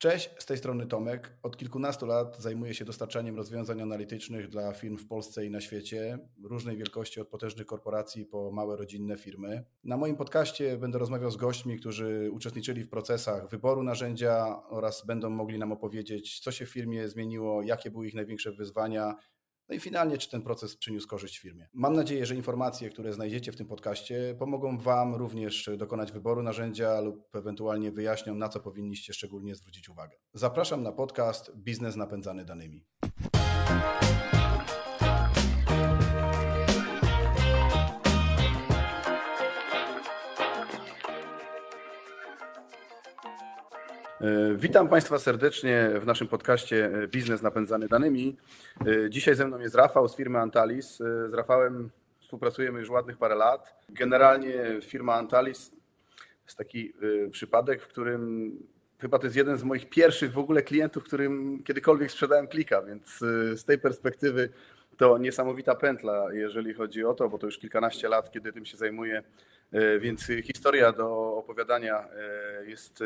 Cześć, z tej strony Tomek. Od kilkunastu lat zajmuję się dostarczaniem rozwiązań analitycznych dla firm w Polsce i na świecie, różnej wielkości od potężnych korporacji po małe rodzinne firmy. Na moim podcaście będę rozmawiał z gośćmi, którzy uczestniczyli w procesach wyboru narzędzia oraz będą mogli nam opowiedzieć, co się w firmie zmieniło, jakie były ich największe wyzwania, no i finalnie, czy ten proces przyniósł korzyść firmie. Mam nadzieję, że informacje, które znajdziecie w tym podcaście, pomogą Wam również dokonać wyboru narzędzia lub ewentualnie wyjaśnią, na co powinniście szczególnie zwrócić uwagę. Zapraszam na podcast Biznes napędzany danymi. Witam Państwa serdecznie w naszym podcaście e, Biznes napędzany danymi. E, dzisiaj ze mną jest Rafał z firmy Antalis. Z Rafałem współpracujemy już ładnych parę lat. Generalnie firma Antalis jest taki przypadek, w którym chyba to jest jeden z moich pierwszych w ogóle klientów, którym kiedykolwiek sprzedałem klika, więc z tej perspektywy to niesamowita pętla, jeżeli chodzi o to, bo to już kilkanaście lat, kiedy tym się zajmuję, e, więc historia do opowiadania e, jest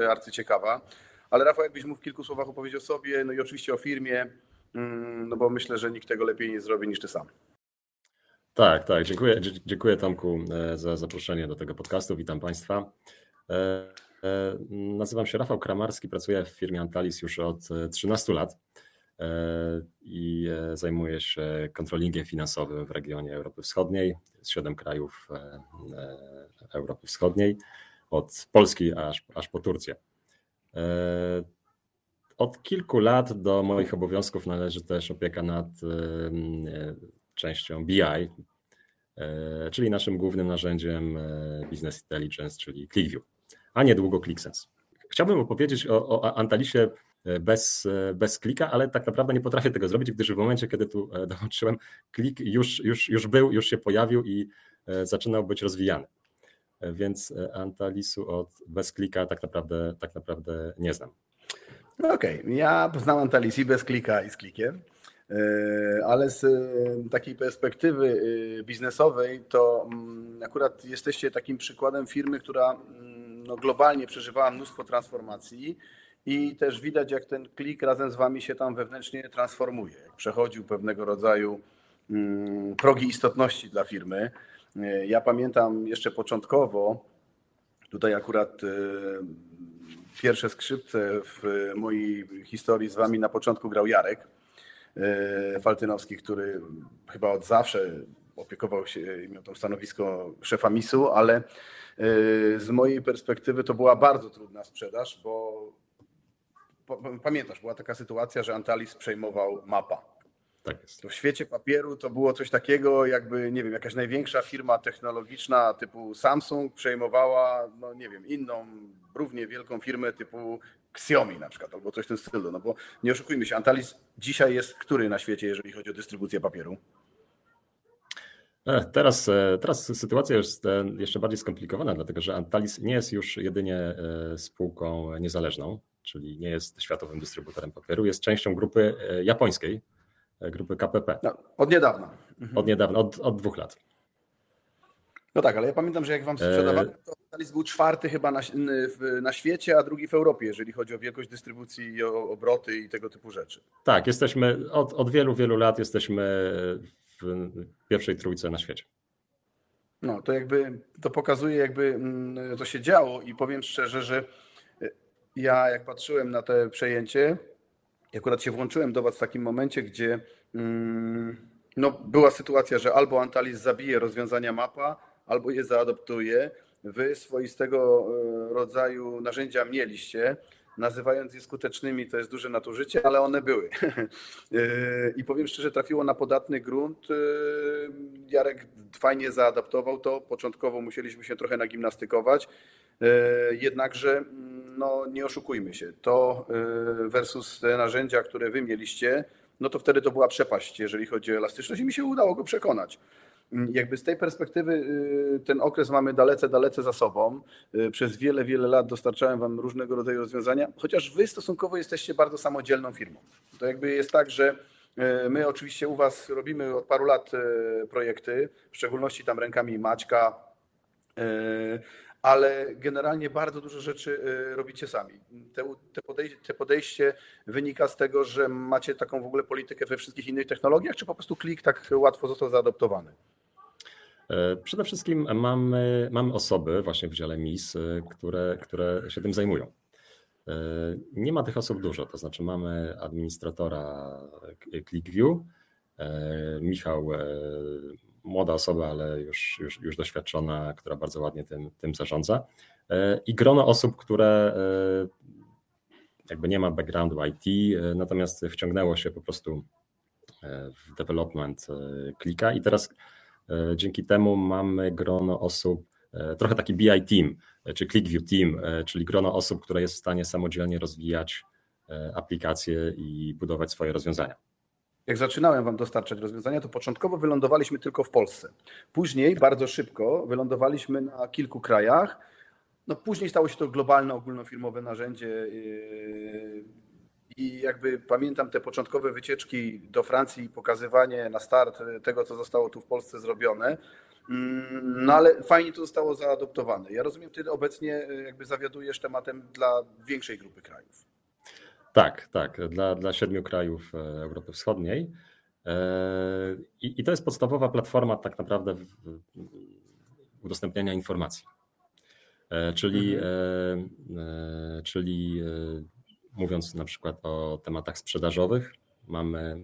e, arcyciekawa. Ale Rafał, jakbyś mógł w kilku słowach opowiedzieć o sobie, no i oczywiście o firmie, mm, no bo myślę, że nikt tego lepiej nie zrobi niż ty sam. Tak, tak. Dziękuję, dziękuję Tomku za zaproszenie do tego podcastu. Witam Państwa. Nazywam się Rafał Kramarski, pracuję w firmie Antalis już od 13 lat. E, i e, zajmuje się kontrolingiem finansowym w regionie Europy Wschodniej. Jest siedem krajów e, Europy Wschodniej, od Polski aż, aż po Turcję. Od kilku lat do moich obowiązków należy też opieka nad częścią BI, czyli naszym głównym narzędziem Business Intelligence, czyli ClickView, a niedługo ClickSense. Chciałbym opowiedzieć o, o Antalisie bez, e, bez klika, ale tak naprawdę nie potrafię tego zrobić, gdyż w momencie, kiedy tu e, dołączyłem, klik już, już, już był, już się pojawił i zaczynał być rozwijany. Więc Antalisu od bez klika tak naprawdę, tak naprawdę nie znam. No okej, okay. ja znam Antalis i bez klika i z klikiem, ale z takiej perspektywy biznesowej to mm, akurat jesteście takim przykładem firmy, która mm, no, globalnie przeżywała mnóstwo transformacji i też widać, jak ten klik razem z Wami się tam wewnętrznie transformuje. Przechodził pewnego rodzaju mm, progi istotności dla firmy. Ja pamiętam jeszcze początkowo, tutaj akurat e, pierwsze skrzypce w mojej historii z Wami na początku grał Jarek e, Faltynowski, który chyba od zawsze opiekował się miał to stanowisko szefa MIS-u, ale e, z mojej perspektywy to była bardzo trudna sprzedaż, bo pamiętasz, była taka sytuacja, że Antalis przejmował mapa. Tak jest. To w świecie papieru to było coś takiego, jakby, nie wiem, jakaś największa firma technologiczna typu Samsung przejmowała, no nie wiem, inną, równie wielką firmę typu Xiaomi na przykład, albo coś w tym stylu. No bo nie oszukujmy się, Antalis dzisiaj jest który na świecie, jeżeli chodzi o dystrybucję papieru? E, teraz, e, teraz sytuacja jest e, jeszcze bardziej skomplikowana, dlatego że Antalis nie jest już jedynie spółką niezależną czyli nie jest światowym dystrybutorem papieru, jest częścią grupy japońskiej, grupy KPP. No, od niedawna. Mhm. Od niedawna, od, od dwóch lat. No tak, ale ja pamiętam, że jak wam sprzedawałem, e, to Talis był czwarty chyba na, na świecie, a drugi w Europie, jeżeli chodzi o wielkość dystrybucji i o obroty i tego typu rzeczy. Tak, jesteśmy od, od wielu, wielu lat jesteśmy w pierwszej trójce na świecie. No, to jakby to pokazuje, jakby mm, to się działo i powiem szczerze, że ja jak patrzyłem na te przejęcie, akurat się włączyłem do Was w takim momencie, gdzie mm, no, była sytuacja, że albo Antalis zabije rozwiązania mapa, albo je zaadoptuje. Wy swoistego e, rodzaju narzędzia mieliście. Nazywając je skutecznymi, to jest duże nadużycie, ale one były. E, I powiem szczerze, trafiło na podatny grunt. E, Jarek fajnie zaadaptował to. Początkowo musieliśmy się trochę nagimnastykować. Jednakże mm, no nie oszukujmy się, to versus te narzędzia, które wy mieliście, no to wtedy to była przepaść, jeżeli chodzi o elastyczność i mi się udało go przekonać. Mm, jakby z tej perspektywy y, ten okres mamy dalece, dalece za sobą. Y, przez wiele, wiele lat dostarczałem Wam różnego rodzaju rozwiązania, chociaż Wy stosunkowo jesteście bardzo samodzielną firmą. To jakby jest tak, że my oczywiście u Was robimy od paru lat projekty, w szczególności tam rękami Maćka, ale generalnie bardzo dużo rzeczy robicie sami. Te, podejście, podejście wynika z tego, że macie taką w ogóle politykę we wszystkich innych technologiach, czy po prostu klik tak łatwo został zaadoptowany? Przede wszystkim mamy, mamy osoby właśnie w dziale MIS, które, które się tym zajmują. Nie ma tych osób dużo, to znaczy mamy administratora ClickView, Michał, młoda osoba, ale już, już, już doświadczona, która bardzo ładnie tym, tym zarządza. I grono osób, które jakby nie ma backgroundu IT, natomiast wciągnęło się po prostu w development klika i teraz dzięki temu mamy grono osób, trochę taki BI team, czy ClickView team, czyli grono osób, które jest w stanie samodzielnie rozwijać aplikacje i budować swoje rozwiązania. Jak zaczynałem Wam dostarczać rozwiązania, to początkowo wylądowaliśmy tylko w Polsce. Później bardzo szybko wylądowaliśmy na kilku krajach. No później stało się to globalne, ogólnofirmowe narzędzie yy, i jakby pamiętam te początkowe wycieczki do Francji i pokazywanie na start tego, co zostało tu w Polsce zrobione. Mm, no ale fajnie to zostało zaadoptowane. Ja rozumiem, ty obecnie yy, jakby zawiadujesz tematem dla większej grupy krajów. Tak, tak, dla, dla siedmiu krajów e, Europy Wschodniej. E, I, I, to jest podstawowa platforma tak naprawdę udostępniania informacji. E, czyli, mhm. czyli mówiąc na przykład o tematach sprzedażowych, mamy,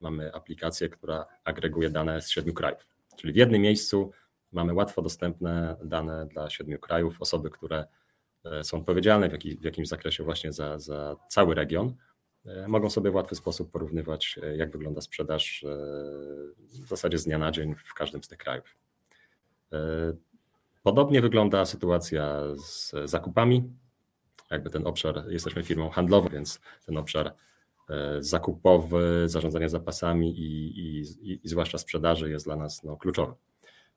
mamy aplikację, która agreguje dane z siedmiu krajów. Czyli w jednym miejscu mamy łatwo dostępne dane dla siedmiu krajów, osoby, które E, są odpowiedzialne w, w jakimś zakresie właśnie za, za cały region, e, mogą sobie w łatwy sposób porównywać, e, jak wygląda sprzedaż w zasadzie z dnia na dzień w każdym z tych krajów. Podobnie wygląda sytuacja z zakupami. Jakby ten obszar, jesteśmy firmą handlową, więc ten obszar zakupowy, zarządzania zapasami i, i, i, zwłaszcza sprzedaży jest dla nas no, kluczowy.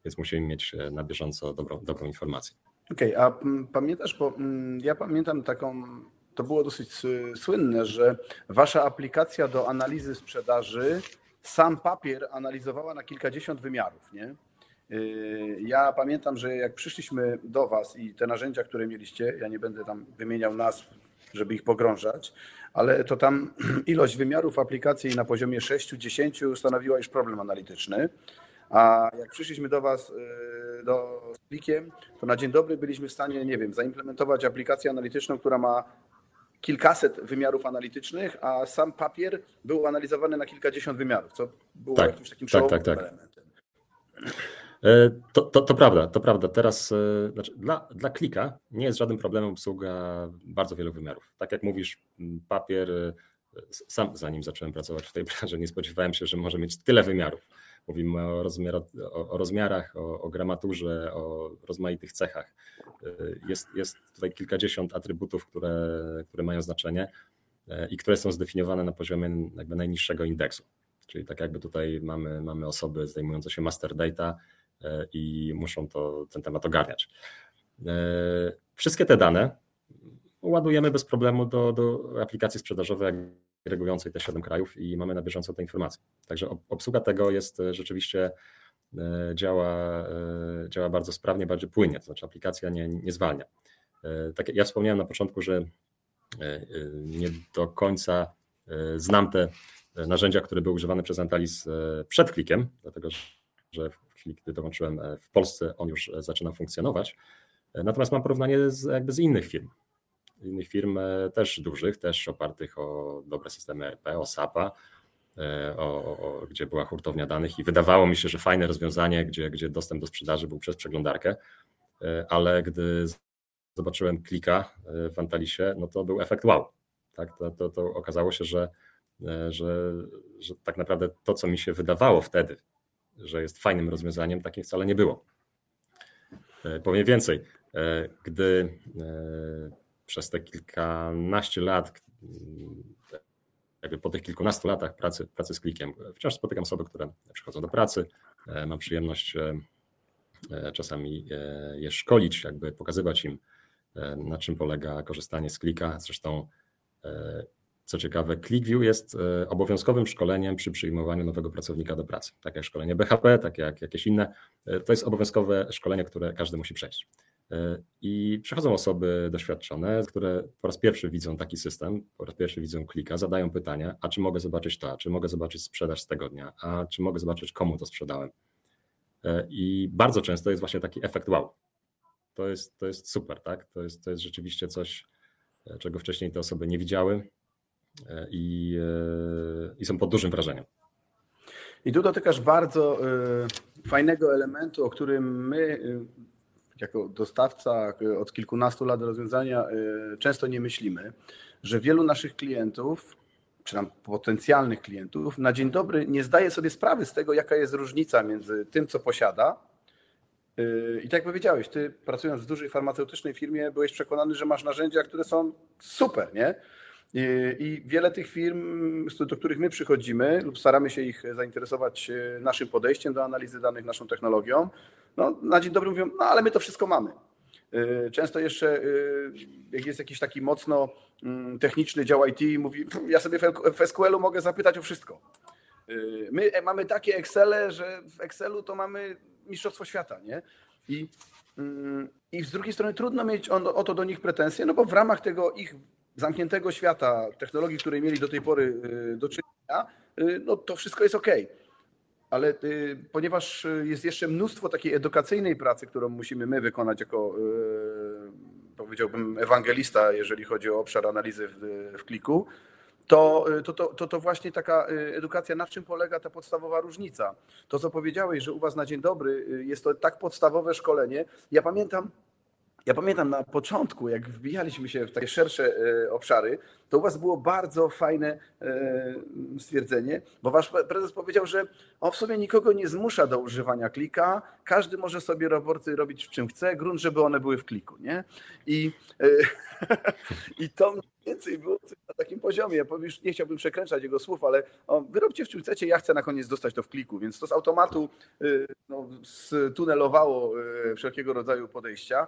Więc musimy mieć na bieżąco dobrą, dobrą informację. Okej, okay, a pamiętasz, bo ja pamiętam taką, to było dosyć słynne, że wasza aplikacja do analizy sprzedaży sam papier analizowała na kilkadziesiąt wymiarów, nie? Y, ja pamiętam, że jak przyszliśmy do Was i te narzędzia, które mieliście, ja nie będę tam wymieniał nazw, żeby ich pogrążać, ale to tam ilość wymiarów aplikacji na poziomie 6-10 stanowiła już problem analityczny. A jak przyszliśmy do Was y, do, z plikiem, to na dzień dobry byliśmy w stanie, nie wiem, zaimplementować aplikację analityczną, która ma kilkaset wymiarów analitycznych, a sam papier był analizowany na kilkadziesiąt wymiarów, co było tak, jakimś takim tak, tak, tak. elementem. E, to, to, to, prawda, to prawda. Teraz e, znaczy, dla, dla klika nie jest żadnym problemem obsługa bardzo wielu wymiarów. Tak jak mówisz, papier, e, sam zanim zacząłem pracować w tej branży, nie spodziewałem się, że może mieć tyle wymiarów. Mówimy o, rozmiar, o, o rozmiarach, o, o, gramaturze, o rozmaitych cechach. Jest, jest tutaj kilkadziesiąt atrybutów, które, które mają znaczenie i które są zdefiniowane na poziomie jakby najniższego indeksu. Czyli tak jakby tutaj mamy, mamy osoby zajmujące się master data i muszą to, ten temat ogarniać. Wszystkie te dane ładujemy bez problemu do, do aplikacji sprzedażowej reagującej te 7 krajów i mamy na bieżąco te informacje. Także obsługa tego jest e, rzeczywiście e, działa, e, działa bardzo sprawnie, bardzo płynnie, to znaczy aplikacja nie, nie zwalnia. Tak ja wspomniałem na początku, że nie do końca znam te narzędzia, które były używane przez Antalis przed klikiem, dlatego że chwili, gdy dołączyłem w Polsce, on już zaczyna funkcjonować. Natomiast mam porównanie z, jakby z innych firm innych firm e, też dużych, też opartych o dobre systemy ERP, o SAP-a, e, o, o, gdzie była hurtownia danych i wydawało mi się, że fajne rozwiązanie, gdzie, gdzie dostęp do sprzedaży był przez przeglądarkę, e, ale gdy zobaczyłem klika w Antalisie, no to był efekt wow. Tak, to, to, to okazało się, że, że, że tak naprawdę to, co mi się wydawało wtedy, że jest fajnym rozwiązaniem, takim wcale nie było. Powiem więcej, gdy przez te kilkanaście lat, jakby po tych kilkunastu latach pracy, pracy z klikiem, wciąż spotykam osoby, które przychodzą do pracy. E, mam przyjemność e, e, czasami je szkolić, jakby pokazywać im, na czym polega korzystanie z klika. Zresztą, co ciekawe, ClickView jest obowiązkowym szkoleniem przy przyjmowaniu nowego pracownika do pracy. Tak jak szkolenie BHP, tak jak jakieś inne. To jest obowiązkowe szkolenie, które każdy musi przejść. I przychodzą osoby doświadczone, które po raz pierwszy widzą taki system, po raz pierwszy widzą klika, zadają pytania, a czy mogę zobaczyć to, a czy mogę zobaczyć sprzedaż z tego dnia, a czy mogę zobaczyć komu to sprzedałem. I bardzo często jest właśnie taki efekt wow. To jest, to jest super, tak? To jest, to jest rzeczywiście coś, czego wcześniej te osoby nie widziały i, i są pod dużym wrażeniem. I tu dotykasz bardzo fajnego elementu, o którym my jako dostawca od kilkunastu lat rozwiązania często nie myślimy, że wielu naszych klientów, czy tam potencjalnych klientów, na dzień dobry nie zdaje sobie sprawy z tego, jaka jest różnica między tym, co posiada. I tak jak powiedziałeś, ty pracując w dużej farmaceutycznej firmie, byłeś przekonany, że masz narzędzia, które są super, nie? I wiele tych firm, do których my przychodzimy, lub staramy się ich zainteresować y, naszym podejściem do analizy danych, naszą technologią, no, na dzień dobry mówią, no ale my to wszystko mamy. Y, często jeszcze, y, jak jest jakiś taki mocno mm, techniczny dział IT, mówi, ja sobie w SQL-u mogę zapytać o wszystko. My e, mamy takie Excele, że w Excelu to mamy mistrzostwo świata, nie? I, mm, i z drugiej strony trudno mieć o to do nich pretensje, no bo w ramach tego ich zamkniętego świata, technologii, której mieli do tej pory y, do czynienia, y, no to wszystko jest ok. Ale y, ponieważ jest jeszcze mnóstwo takiej edukacyjnej pracy, którą musimy my wykonać jako, powiedziałbym, ewangelista, jeżeli chodzi o obszar analizy w, w kliku, to, to, to, to, właśnie taka edukacja, na czym polega ta podstawowa różnica. To, co powiedziałeś, że u Was na dzień dobry jest to tak podstawowe szkolenie. Ja pamiętam, ja pamiętam na początku, jak wbijaliśmy się w takie szersze e, obszary, to u Was było bardzo fajne e, stwierdzenie, bo Wasz prezes powiedział, że on w sumie nikogo nie zmusza do używania klika, każdy może sobie raporty robić w czym chce, grunt, żeby one były w kliku, nie? I, e, i to mniej więcej było na takim poziomie. Ja już nie chciałbym przekręcać jego słów, ale o, wyrobcie w czym chcecie, ja chcę na koniec dostać to w kliku, więc to z automatu no, stunelowało wszelkiego rodzaju podejścia.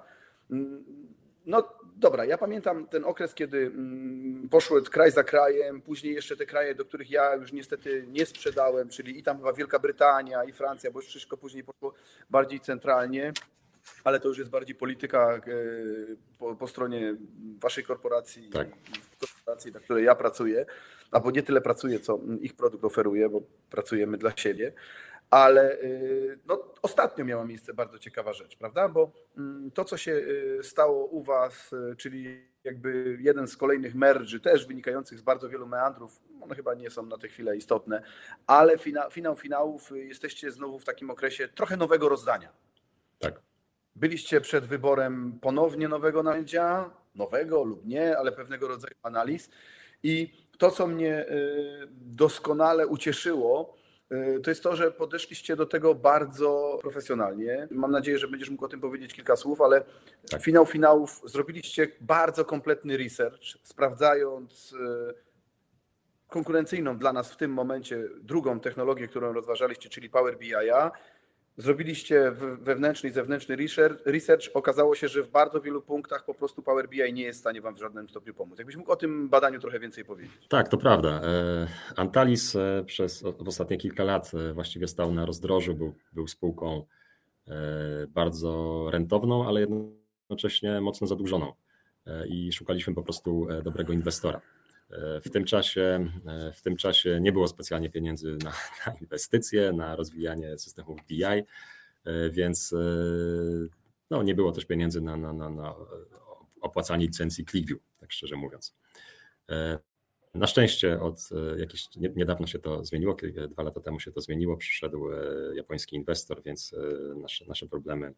No dobra, ja pamiętam ten okres, kiedy mm, poszły kraj za krajem, później jeszcze te kraje, do których ja już niestety nie sprzedałem, czyli i tam chyba Wielka Brytania i Francja, bo już wszystko później poszło bardziej centralnie, ale to już jest bardziej polityka e, po, po stronie waszej korporacji, tak. korporacji, na której ja pracuję, albo nie tyle pracuję, co ich produkt oferuje, bo pracujemy dla siebie. Ale y, no, ostatnio miała miejsce bardzo ciekawa rzecz, prawda? Bo mm, to, co się y, stało u Was, y, czyli jakby jeden z kolejnych merży, też wynikających z bardzo wielu meandrów, one chyba nie są na tę chwilę istotne, ale finał, finał finałów jesteście znowu w takim okresie trochę nowego rozdania. Tak. Byliście przed wyborem ponownie nowego narzędzia, nowego lub nie, ale pewnego rodzaju analiz. I to, co mnie doskonale ucieszyło, to jest to, że podeszliście do tego bardzo profesjonalnie. Mam nadzieję, że będziesz mógł o tym powiedzieć kilka słów, ale tak. finał finałów zrobiliście bardzo kompletny research, sprawdzając y, konkurencyjną dla nas w tym momencie drugą technologię, którą rozważaliście, czyli Power BI. Zrobiliście wewnętrzny i zewnętrzny research. Okazało się, że w bardzo wielu punktach po prostu Power BI nie jest w stanie Wam w żadnym stopniu pomóc. Jakbyś mógł o tym badaniu trochę więcej powiedzieć? Tak, to prawda. E, Antalis e, przez w ostatnie kilka lat e, właściwie stał na rozdrożu, był, był spółką bardzo rentowną, ale jednocześnie mocno zadłużoną i szukaliśmy po prostu dobrego inwestora. W tym czasie, w tym czasie nie było specjalnie pieniędzy na, na inwestycje, na rozwijanie systemów BI, więc no, nie było też pieniędzy na, na, na, na opłacanie licencji ClickView, tak szczerze mówiąc. Na szczęście od jakiś, niedawno się to zmieniło, dwa lata temu się to zmieniło, przyszedł japoński inwestor, więc nasze, nasze problemy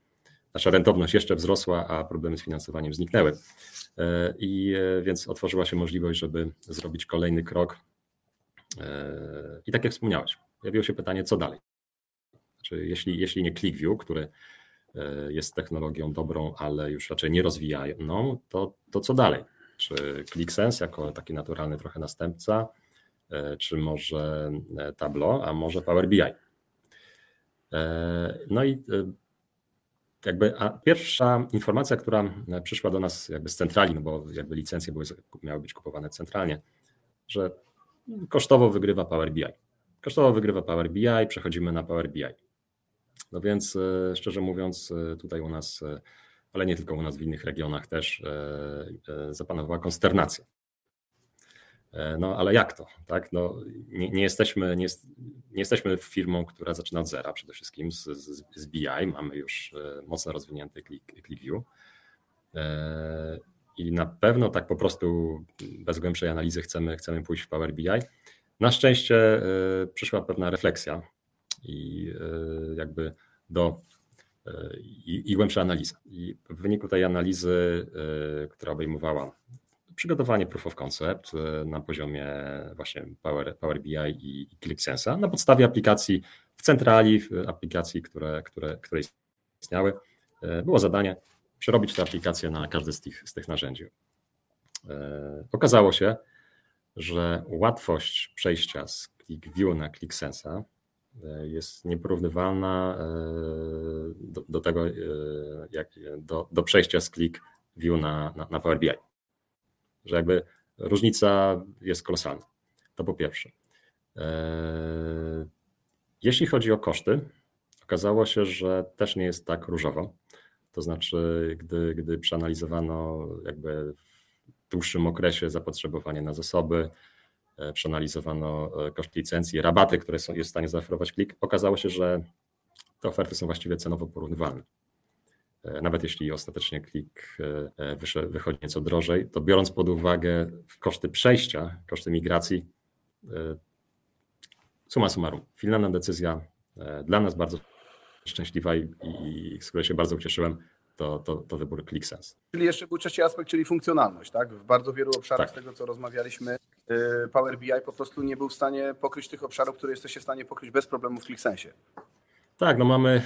nasza rentowność jeszcze wzrosła, a problemy z finansowaniem zniknęły. E, I e, więc otworzyła się możliwość, żeby zrobić kolejny krok. E, I tak jak wspomniałeś, pojawiło się pytanie, co dalej? Czy jeśli, jeśli nie ClickView, który jest technologią dobrą, ale już raczej nie rozwijają, to, to co dalej? Czy ClickSense jako taki naturalny trochę następca, czy może Tableau, a może Power BI? No i jakby a pierwsza informacja, która przyszła do nas jakby z centrali, no bo jakby licencje były, miały być kupowane centralnie, że kosztowo wygrywa Power BI. Kosztowo wygrywa Power BI, przechodzimy na Power BI. No więc e, szczerze mówiąc, e, tutaj u nas ale nie tylko u nas, w innych regionach też zapanowała konsternacja. No ale jak to? Tak? No, nie, nie, jesteśmy, nie, nie jesteśmy firmą, która zaczyna od zera przede wszystkim z, z, z BI. Mamy już mocno rozwinięty ClickView. I na pewno tak po prostu bez głębszej analizy chcemy, chcemy pójść w Power BI. Na szczęście przyszła pewna refleksja i jakby do i, i głębsza analiza. I w wyniku tej analizy, która obejmowała przygotowanie proof of concept na poziomie właśnie Power, Power BI i ClickSense'a na podstawie aplikacji w centrali, aplikacji, które, które, które istniały, było zadanie przerobić tę aplikację na każdy z tych, z tych narzędzi. Okazało się, że łatwość przejścia z ClickView na ClickSense'a jest nieporównywalna do, do tego, jak do, do przejścia z ClickView na, na, na Power BI. Że jakby różnica jest kolosalna. To po pierwsze. Jeśli chodzi o koszty, okazało się, że też nie jest tak różowo. To znaczy, gdy, gdy przeanalizowano jakby w dłuższym okresie zapotrzebowanie na zasoby, e, przeanalizowano e, koszt licencji, rabaty, które są, jest w stanie zaoferować klik, okazało się, że te oferty są właściwie cenowo porównywalne. E, nawet jeśli ostatecznie klik wychodzi nieco drożej, to biorąc pod uwagę koszty przejścia, koszty migracji, suma summarum, finalna decyzja dla nas bardzo szczęśliwa i, i z której się bardzo ucieszyłem, to, to, to wybór ClickSense. Czyli jeszcze był trzeci aspekt, czyli funkcjonalność. Tak? W bardzo wielu obszarach tak. z tego, co rozmawialiśmy, Power BI po prostu nie był w stanie pokryć tych obszarów, które jesteście w stanie pokryć bez problemu w ClickSense. Tak, no mamy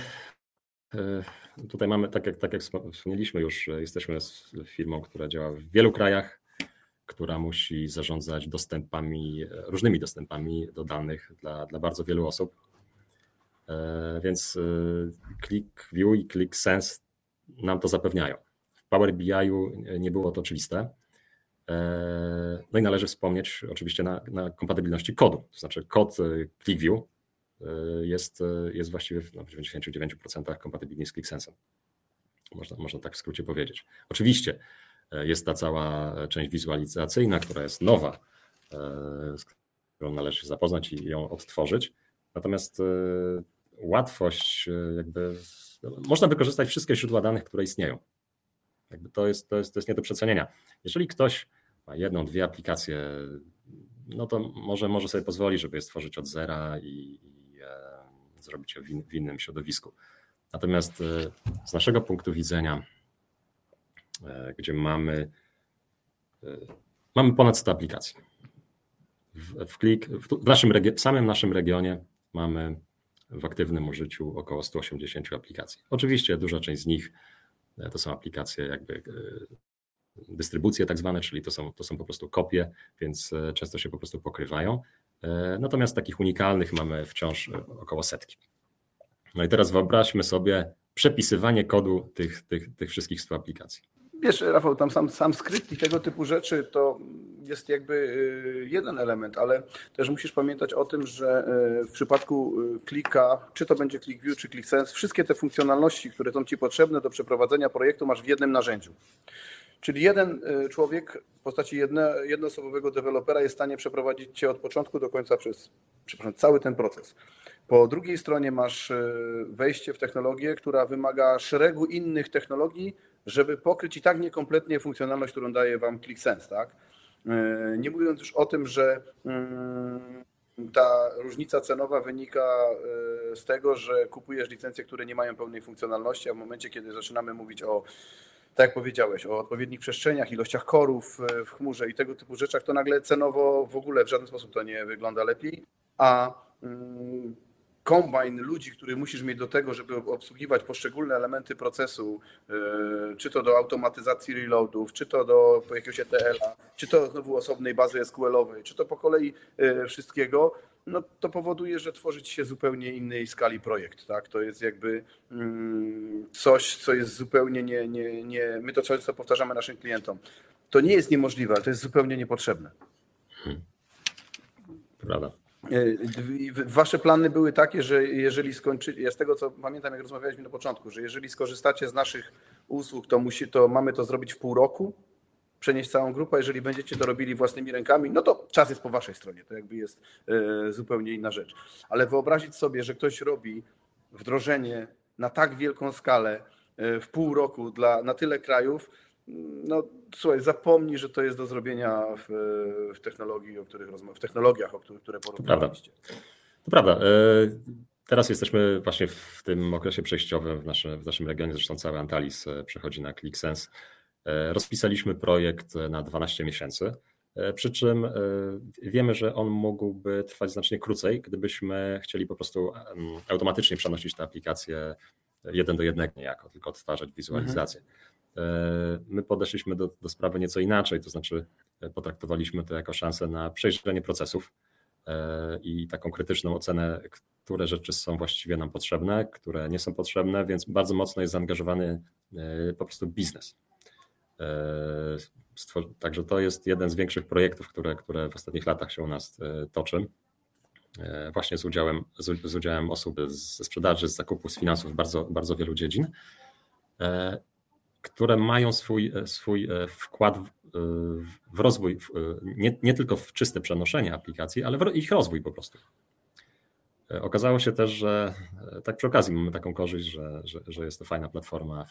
Tutaj mamy, tak jak, tak jak wspomnieliśmy już, jesteśmy firmą, która działa w wielu krajach, która musi zarządzać dostępami, różnymi dostępami do danych dla, dla bardzo wielu osób. E, więc e, ClickView i ClickSense nam to zapewniają. W Power BI-u nie było to oczywiste. E, no i należy wspomnieć oczywiście na, na kompatybilności kodu. To znaczy kod ClickView jest, jest właściwie w 99% kompatybilny z ClickSense'em. Można, można tak w skrócie powiedzieć. Oczywiście jest ta cała część wizualizacyjna, która jest nowa, z którą należy się zapoznać i ją odtworzyć. Natomiast łatwość, jakby można wykorzystać wszystkie źródła danych, które istnieją. Jakby to, jest, to, jest, to jest nie do przecenienia. Jeżeli ktoś ma jedną, dwie aplikacje, no to może, może sobie pozwolić, żeby je stworzyć od zera i, zrobić je w, in, w, innym środowisku. Natomiast e, z naszego punktu widzenia, e, gdzie mamy, e, mamy ponad 100 aplikacji, w, w, klik, w, naszym, w samym naszym regionie mamy w aktywnym użyciu około 180 aplikacji. Oczywiście duża część z nich to są aplikacje jakby dystrybucje tak zwane, czyli to są, to są po prostu kopie, więc często się po prostu pokrywają. Natomiast takich unikalnych mamy wciąż około setki. No i teraz wyobraźmy sobie przepisywanie kodu tych, tych, tych wszystkich 100 aplikacji. Wiesz, Rafał, tam sam, sam skrypt i tego typu rzeczy to jest jakby y, jeden element, ale też musisz pamiętać o tym, że w przypadku klika, czy to będzie ClickView, czy ClickSense, wszystkie te funkcjonalności, które są Ci potrzebne do przeprowadzenia projektu masz w jednym narzędziu. Czyli jeden człowiek w postaci jedno, jednoosobowego dewelopera jest w stanie przeprowadzić Cię od początku do końca przez przepraszam, cały ten proces. Po drugiej stronie masz wejście w technologię, która wymaga szeregu innych technologii, żeby pokryć i tak niekompletnie funkcjonalność, którą daje Wam ClickSense. Tak? E, nie mówiąc już o tym, że mm, ta różnica cenowa wynika z tego, że kupujesz licencje, które nie mają pełnej funkcjonalności, a w momencie, kiedy zaczynamy mówić o, tak jak powiedziałeś, o odpowiednich przestrzeniach, ilościach korów e, w chmurze i tego typu rzeczach, to nagle cenowo w ogóle w żaden sposób to nie wygląda lepiej, a mm, kombajn ludzi, który musisz mieć do tego, żeby obsługiwać poszczególne elementy procesu, e, czy to do automatyzacji reloadów, czy to do jakiegoś ETL-a, czy to znowu osobnej bazy SQL-owej, czy to po kolei e, wszystkiego, no to powoduje, że tworzyć się zupełnie innej skali projekt. Tak? To jest jakby mm, coś, co jest zupełnie nie, nie, nie. My to często powtarzamy naszym klientom. To nie jest niemożliwe, ale to jest zupełnie niepotrzebne. Hmm. Prawda. Wasze plany były takie, że jeżeli skończycie, ja z tego co pamiętam, jak rozmawialiśmy na początku, że jeżeli skorzystacie z naszych usług, to, musi, to mamy to zrobić w pół roku, przenieść całą grupę. Jeżeli będziecie to robili własnymi rękami, no to czas jest po waszej stronie. To jakby jest e, zupełnie inna rzecz. Ale wyobrazić sobie, że ktoś robi wdrożenie na tak wielką skalę e, w pół roku dla, na tyle krajów, no słuchaj, zapomnij, że to jest do zrobienia w, w technologii, o których w technologiach, o których, które porównaliście. To prawda. E, teraz jesteśmy właśnie w tym okresie przejściowym w, nasze, w naszym regionie, zresztą cały Antalis przechodzi na ClickSense. E, rozpisaliśmy projekt na 12 miesięcy, e, przy czym e, wiemy, że on mógłby trwać znacznie krócej, gdybyśmy chcieli po prostu automatycznie przenosić te aplikacje jeden do jednego niejako, tylko odtwarzać wizualizację. Mhm. My podeszliśmy do, do sprawy nieco inaczej, to znaczy potraktowaliśmy to jako szansę na przejrzenie procesów i taką krytyczną ocenę, które rzeczy są właściwie nam potrzebne, które nie są potrzebne, więc bardzo mocno jest zaangażowany po prostu biznes. E, także to jest jeden z większych projektów, które, które w ostatnich latach się u nas e, toczy. E, właśnie z udziałem, z, udziałem osób ze sprzedaży, z zakupu, z finansów, bardzo, bardzo wielu dziedzin, które mają swój, swój wkład w rozwój, nie, nie tylko w czyste przenoszenie aplikacji, ale w ich rozwój po prostu. Okazało się też, że tak przy okazji mamy taką korzyść, że, że, że jest to fajna platforma,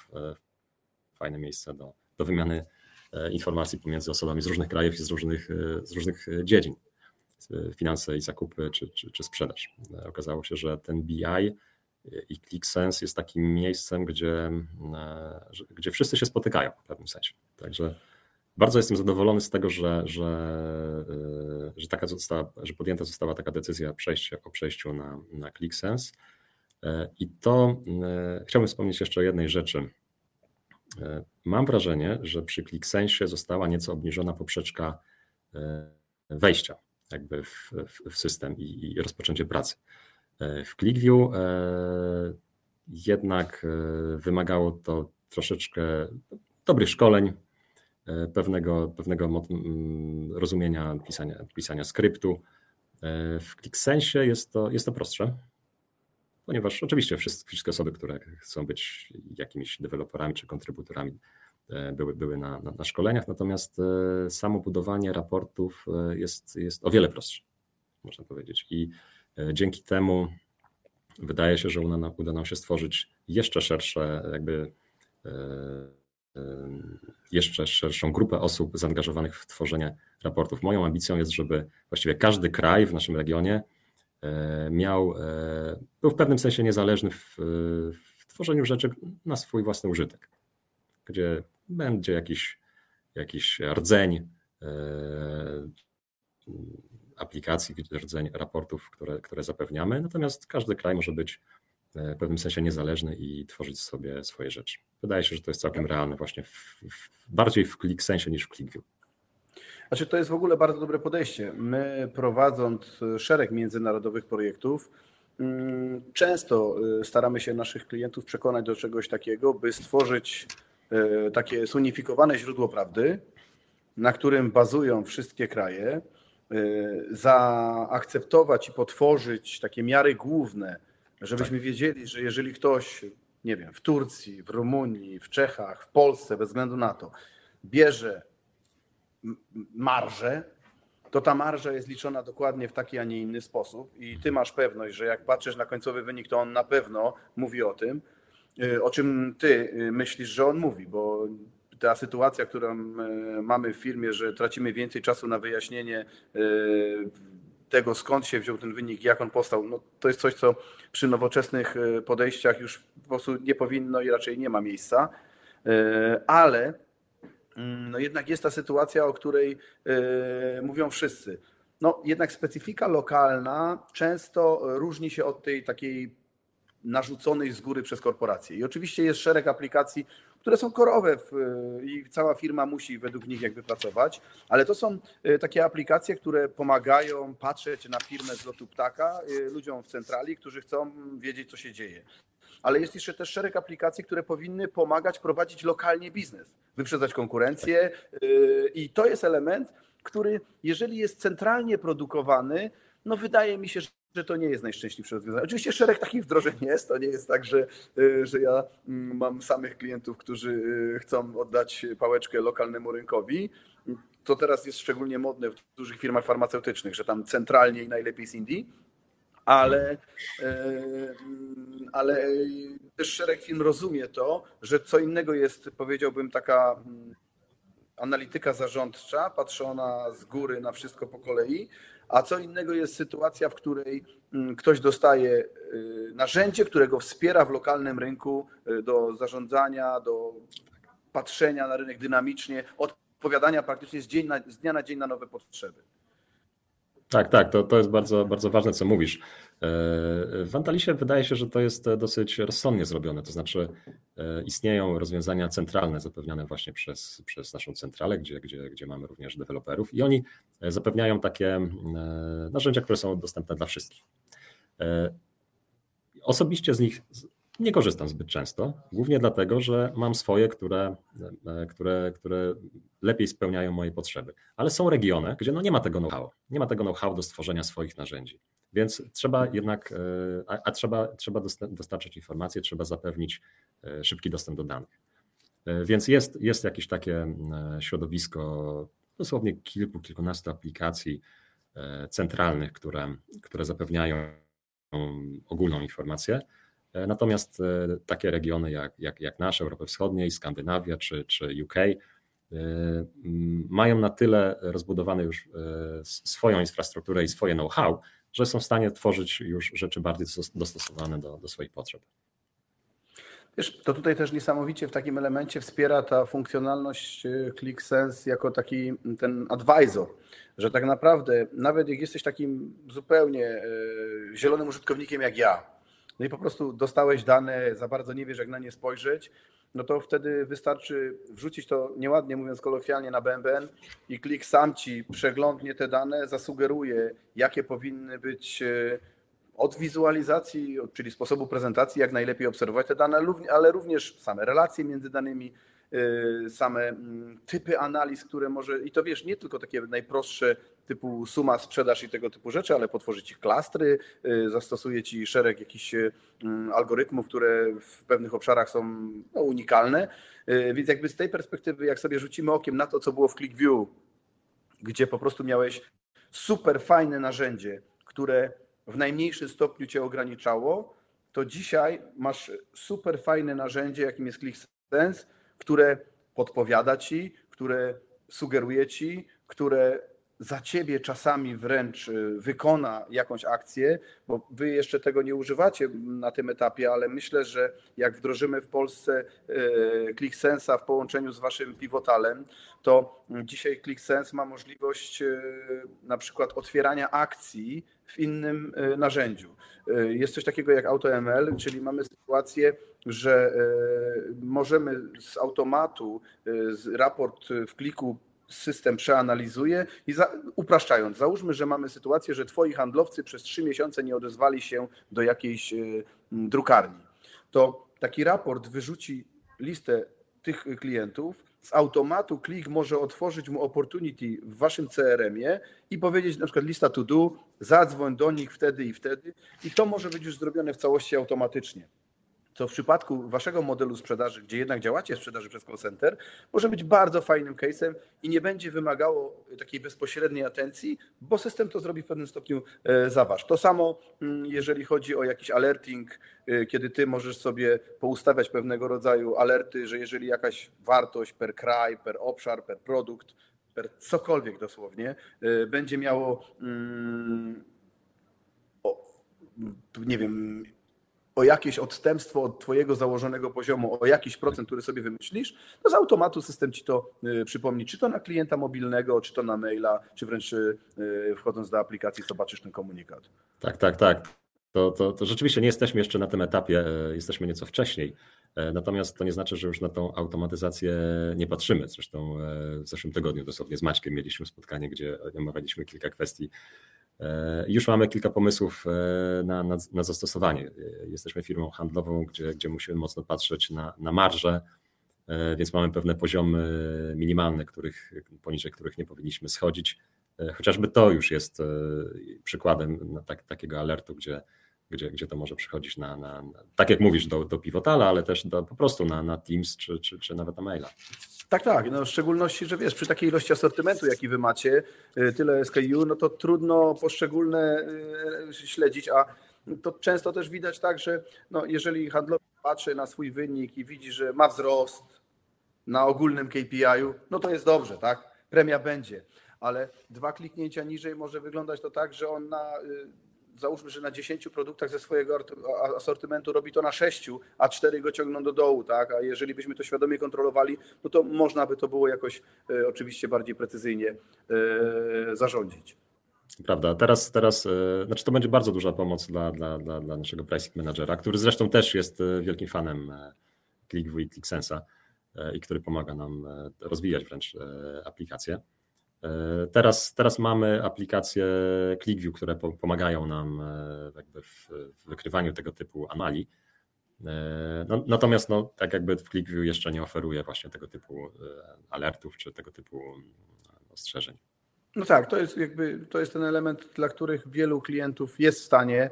fajne miejsce do, do wymiany e, informacji pomiędzy osobami z różnych krajów i z różnych, e, z różnych e, dziedzin. Finanse i zakupy czy, czy, czy sprzedaż. Okazało się, że ten BI i ClickSense jest takim miejscem, gdzie, gdzie wszyscy się spotykają w pewnym sensie. Także bardzo jestem zadowolony z tego, że, że, że, taka została, że podjęta została taka decyzja przejścia, o przejściu na, na ClickSense. I to chciałbym wspomnieć jeszcze o jednej rzeczy, mam wrażenie, że przy ClickSense została nieco obniżona poprzeczka e, wejścia jakby w, w, w system i, i, rozpoczęcie pracy. E, w ClickView jednak wymagało to troszeczkę dobrych szkoleń, pewnego, pewnego rozumienia pisania, pisania skryptu. W ClickSense jest to, jest to prostsze ponieważ oczywiście wszystkie osoby, które chcą być jakimiś deweloperami czy kontrybutorami, e, były, były na, na, na szkoleniach, natomiast e, samo budowanie raportów e, jest, jest o wiele prostsze, można powiedzieć. I dzięki temu wydaje się, że uda, nam się stworzyć jeszcze szersze, jakby jeszcze szerszą grupę osób zaangażowanych w tworzenie raportów. Moją ambicją jest, żeby właściwie każdy kraj w naszym regionie miał, e, był w pewnym sensie niezależny w, w tworzeniu rzeczy na swój własny użytek, gdzie będzie jakiś, jakiś rdzeń e, aplikacji, rdzeń raportów, które, które zapewniamy, natomiast każdy kraj może być w pewnym sensie niezależny i tworzyć sobie swoje rzeczy. Wydaje się, że to jest całkiem realne właśnie w, w, bardziej w click sensie niż w ClickView. Znaczy, to jest w ogóle bardzo dobre podejście. My prowadząc szereg międzynarodowych projektów, mm, często y, staramy się naszych klientów przekonać do czegoś takiego, by stworzyć y, takie zunifikowane źródło prawdy, na którym bazują wszystkie kraje, zaakceptować i potworzyć takie miary główne, żebyśmy tak. wiedzieli, że jeżeli ktoś, nie wiem, w Turcji, w Rumunii, w Czechach, w Polsce, bez względu na to, bierze marżę, to ta marża jest liczona dokładnie w taki, a nie inny sposób. I ty masz pewność, że jak patrzysz na końcowy wynik, to on na pewno mówi o tym, y, o czym ty y, myślisz, że on mówi, bo ta sytuacja, którą y, mamy w firmie, że tracimy więcej czasu na wyjaśnienie tego, skąd się wziął ten wynik, jak on powstał, no to jest coś, co przy nowoczesnych podejściach już po prostu nie powinno i raczej nie ma miejsca, ale no jednak jest ta sytuacja, o której yy, mówią wszyscy. No jednak specyfika lokalna często różni się od tej takiej narzuconej z góry przez korporacje. I oczywiście jest szereg aplikacji, które są korowe i cała firma musi według nich jakby pracować, ale to są y, takie aplikacje, które pomagają patrzeć na firmę z lotu ptaka y, ludziom w centrali, którzy chcą wiedzieć, co się dzieje ale jest jeszcze też szereg aplikacji, które powinny pomagać prowadzić lokalnie biznes, wyprzedzać konkurencję yy, i to jest element, który jeżeli jest centralnie produkowany, no wydaje mi się, że to nie jest najszczęśliwsze rozwiązanie. Oczywiście szereg takich wdrożeń jest, to nie jest tak, że, y, że ja mm, mam samych klientów, którzy y, chcą oddać pałeczkę lokalnemu rynkowi. To teraz jest szczególnie modne w dużych firmach farmaceutycznych, że tam centralnie i najlepiej z Indii, ale, y, ale też szereg firm rozumie to, że co innego jest, powiedziałbym, taka mm, analityka zarządcza, patrzona z góry na wszystko po kolei, a co innego jest sytuacja, w której mm, ktoś dostaje y, narzędzie, którego wspiera w lokalnym rynku y, do zarządzania, do patrzenia na rynek dynamicznie, odpowiadania praktycznie z, dzień na, z dnia na dzień na nowe potrzeby. Tak, tak, to, to jest bardzo, bardzo ważne, co mówisz. E, w Antalisie wydaje się, że to jest dosyć rozsądnie zrobione, to znaczy e, istnieją rozwiązania centralne zapewniane właśnie przez, przez naszą centralę, gdzie, gdzie, gdzie mamy również deweloperów i oni zapewniają takie e, narzędzia, które są dostępne dla wszystkich. Osobiście z nich nie korzystam zbyt często, głównie dlatego, że mam swoje, które, e, które, które lepiej spełniają moje potrzeby. Ale są regiony, gdzie no nie ma tego know-how, nie ma tego know-how do stworzenia swoich narzędzi. Więc trzeba jednak, e, a, a trzeba, trzeba dostarczyć informacje, trzeba zapewnić e, szybki dostęp do danych. Więc jest, jest jakieś takie środowisko, dosłownie kilku, kilkunastu aplikacji centralnych, które, które zapewniają ogólną informację natomiast e, takie regiony jak, jak, jak nasze, Europy Wschodniej, Skandynawia czy, czy UK, e, mają na tyle rozbudowane już swoją infrastrukturę i swoje know-how, że są w stanie tworzyć już rzeczy bardziej dostosowane do, do swoich potrzeb. Wiesz, to tutaj też niesamowicie w takim elemencie wspiera ta funkcjonalność ClickSense jako taki ten advisor, że tak naprawdę nawet jak jesteś takim zupełnie zielonym użytkownikiem jak ja, no i po prostu dostałeś dane, za bardzo nie wiesz, jak na nie spojrzeć, no to wtedy wystarczy wrzucić to nieładnie mówiąc kolokwialnie na BNBN i klik sam ci przeglądnie te dane, zasugeruje, jakie powinny być e, od wizualizacji, czyli sposobu prezentacji, jak najlepiej obserwować te dane, ale również same relacje między danymi, same mm, typy analiz, które może, i to wiesz, nie tylko takie najprostsze typu suma, sprzedaż i tego typu rzeczy, ale potworzy ci klastry, y, zastosuje ci szereg jakichś y, mm, algorytmów, które w pewnych obszarach są no, unikalne. Więc jakby z tej perspektywy, jak sobie rzucimy okiem na to, co było w ClickView, gdzie po prostu miałeś super fajne narzędzie, które w najmniejszym stopniu cię ograniczało, to dzisiaj masz super fajne narzędzie, jakim jest ClickSense, które podpowiada ci, które sugeruje ci, które za ciebie czasami wręcz y, wykona jakąś akcję, bo wy jeszcze tego nie używacie na tym etapie, ale myślę, że jak wdrożymy w Polsce y, ClickSense'a w połączeniu z waszym pivotalem, to dzisiaj ClickSense ma możliwość y, na przykład otwierania akcji w innym narzędziu. Jest coś takiego jak AutoML, czyli mamy sytuację, że możemy z automatu raport w kliku system przeanalizuje i za, upraszczając, załóżmy, że mamy sytuację, że twoi handlowcy przez trzy miesiące nie odezwali się do jakiejś y, drukarni. To taki raport wyrzuci listę tych klientów, z automatu klik może otworzyć mu opportunity w waszym CRM-ie i powiedzieć na przykład lista to do, zadzwoń do nich wtedy i wtedy i to może być już zrobione w całości automatycznie co w przypadku waszego modelu sprzedaży, gdzie jednak działacie sprzedaży przez call center, może być bardzo fajnym case'em i nie będzie wymagało takiej bezpośredniej atencji, bo system to zrobi w pewnym stopniu e, za was. To samo, mm, jeżeli chodzi o jakiś alerting, e, kiedy ty możesz sobie poustawiać pewnego rodzaju alerty, że jeżeli jakaś wartość per kraj, per obszar, per produkt, per cokolwiek dosłownie, e, będzie miało, mm, nie wiem, o jakieś odstępstwo od Twojego założonego poziomu, o jakiś procent, który sobie wymyślisz, to z automatu system Ci to y, przypomni, czy to na klienta mobilnego, czy to na maila, czy wręcz y, wchodząc do aplikacji zobaczysz ten komunikat. Tak, tak, tak. To, to, to rzeczywiście nie jesteśmy jeszcze na tym etapie, e, jesteśmy nieco wcześniej. E, natomiast to nie znaczy, że już na tą automatyzację nie patrzymy. Zresztą e, w zeszłym tygodniu dosłownie z Maćkiem mieliśmy spotkanie, gdzie omawialiśmy kilka kwestii już mamy kilka pomysłów e, na, na, na, zastosowanie. Jesteśmy firmą handlową, gdzie, gdzie musimy mocno patrzeć na, na marże więc mamy pewne poziomy minimalne, których, poniżej których nie powinniśmy schodzić. Chociażby to już jest przykładem tak, takiego alertu, gdzie, gdzie, gdzie to może przychodzić na, na, na, tak jak mówisz, do, do Pivotala, ale też do, po prostu na, na Teams czy, czy, czy nawet na maila. Tak, tak. No w szczególności, że wiesz, przy takiej ilości asortymentu, jaki wy macie, y, tyle SKU, no to trudno poszczególne y, śledzić, a to często też widać tak, że no, jeżeli handlowy patrzy na swój wynik i widzi, że ma wzrost na ogólnym KPI-u, no to jest dobrze, tak? Premia będzie, ale dwa kliknięcia niżej może wyglądać to tak, że on na y, załóżmy, że na 10 produktach ze swojego asortymentu robi to na 6, a 4 go ciągną do dołu, tak? A jeżeli byśmy to świadomie kontrolowali, no to można by to było jakoś e, oczywiście bardziej precyzyjnie e, zarządzić. Prawda. Teraz, teraz e, znaczy to będzie bardzo duża pomoc dla, dla, dla, dla naszego pricing managera, który zresztą też jest wielkim fanem ClickView i ClickSense'a i który pomaga nam rozwijać wręcz aplikację. E, teraz, teraz mamy aplikacje ClickView, które pomagają nam e, w, wykrywaniu tego typu anomalii. E, no, natomiast no, tak jakby w ClickView jeszcze nie oferuje właśnie tego typu alertów czy tego typu ostrzeżeń. No tak, to jest jakby to jest ten element, dla których wielu klientów jest w stanie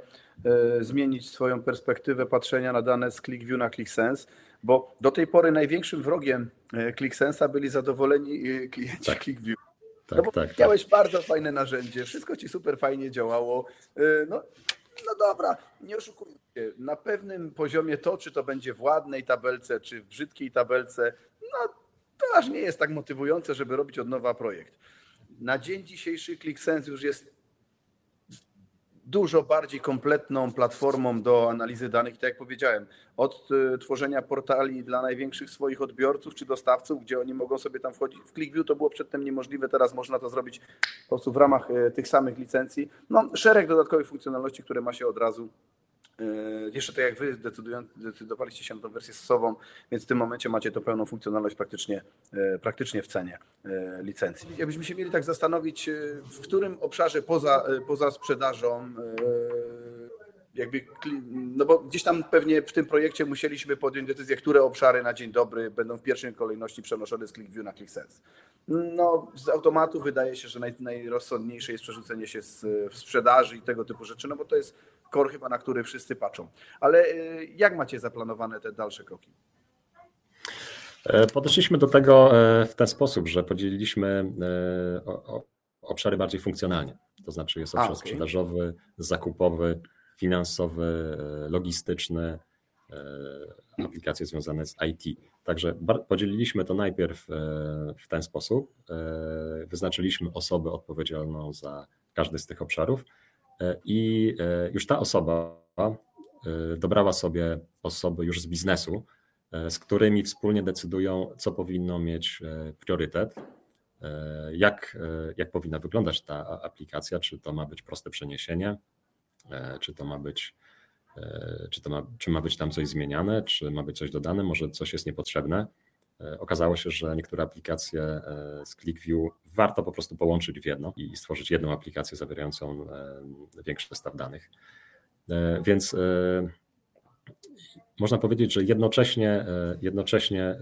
zmienić swoją perspektywę patrzenia na dane z ClickView na ClickSense, bo do tej pory największym wrogiem ClickSense'a byli zadowoleni klienci tak. ClickView. Tak, no bo tak, miałeś tak. bardzo fajne narzędzie, wszystko ci super fajnie działało. Y, no, no dobra, nie oszukujmy się. Na pewnym poziomie to, czy to będzie w ładnej tabelce, czy w brzydkiej tabelce, no to aż nie jest tak motywujące, żeby robić od nowa projekt. Na dzień dzisiejszy ClickSense już jest dużo bardziej kompletną platformą do analizy danych. I tak jak powiedziałem, od y, tworzenia portali dla największych swoich odbiorców czy dostawców, gdzie oni mogą sobie tam wchodzić. W ClickView to było przedtem niemożliwe, teraz można to zrobić po prostu w ramach y, tych samych licencji. No, szereg dodatkowych funkcjonalności, które ma się od razu jeszcze tak jak wy zdecydowaliście się na tą wersję stosową, więc w tym momencie macie to pełną funkcjonalność praktycznie, yy, praktycznie w cenie yy, licencji. Jakbyśmy się mieli tak zastanowić, w którym obszarze poza, poza sprzedażą jakby, no bo gdzieś tam pewnie w tym projekcie musieliśmy podjąć decyzję, które obszary na dzień dobry będą w pierwszej kolejności przenoszone z ClickView na ClickSense. No, z automatu wydaje się, że naj, najrozsądniejsze jest przerzucenie się z sprzedaży i tego typu rzeczy, no bo to jest core chyba, na który wszyscy patrzą. Ale y, jak macie zaplanowane te dalsze kroki? E, podeszliśmy do tego e, w ten sposób, że podzieliliśmy e, obszary bardziej funkcjonalnie. To znaczy jest obszar A, okay. sprzedażowy, zakupowy, finansowy, logistyczny, aplikacje związane z IT. Także podzieliliśmy to najpierw w ten sposób. Wyznaczyliśmy osobę odpowiedzialną za każdy z tych obszarów I e, już ta osoba e, dobrała sobie osoby już z biznesu, z którymi wspólnie decydują, co powinno mieć priorytet, jak, jak powinna wyglądać ta aplikacja, czy to ma być proste przeniesienie, czy to ma być, czy, to ma, czy ma być tam coś zmieniane, czy ma być coś dodane, może coś jest niepotrzebne. E, okazało się, że niektóre aplikacje e, z ClickView warto po prostu połączyć w jedno i stworzyć jedną aplikację zawierającą e, większy zestaw danych. Więc można powiedzieć, że jednocześnie, jednocześnie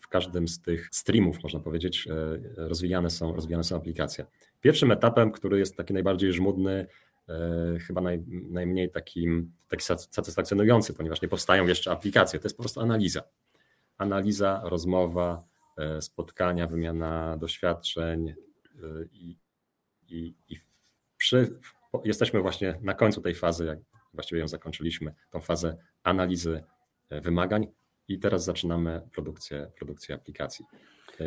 w każdym z tych streamów, można powiedzieć, rozwijane są, rozwijane są aplikacje. Pierwszym etapem, który jest taki najbardziej żmudny, chyba naj, najmniej takim, taki satysfakcjonujący, ponieważ nie powstają jeszcze aplikacje, to jest po prostu analiza analiza, rozmowa, e, spotkania, wymiana doświadczeń e, i, i, i przy, jesteśmy właśnie na końcu tej fazy, jak właściwie ją zakończyliśmy, tą fazę analizy e, wymagań i teraz zaczynamy produkcję, produkcję aplikacji.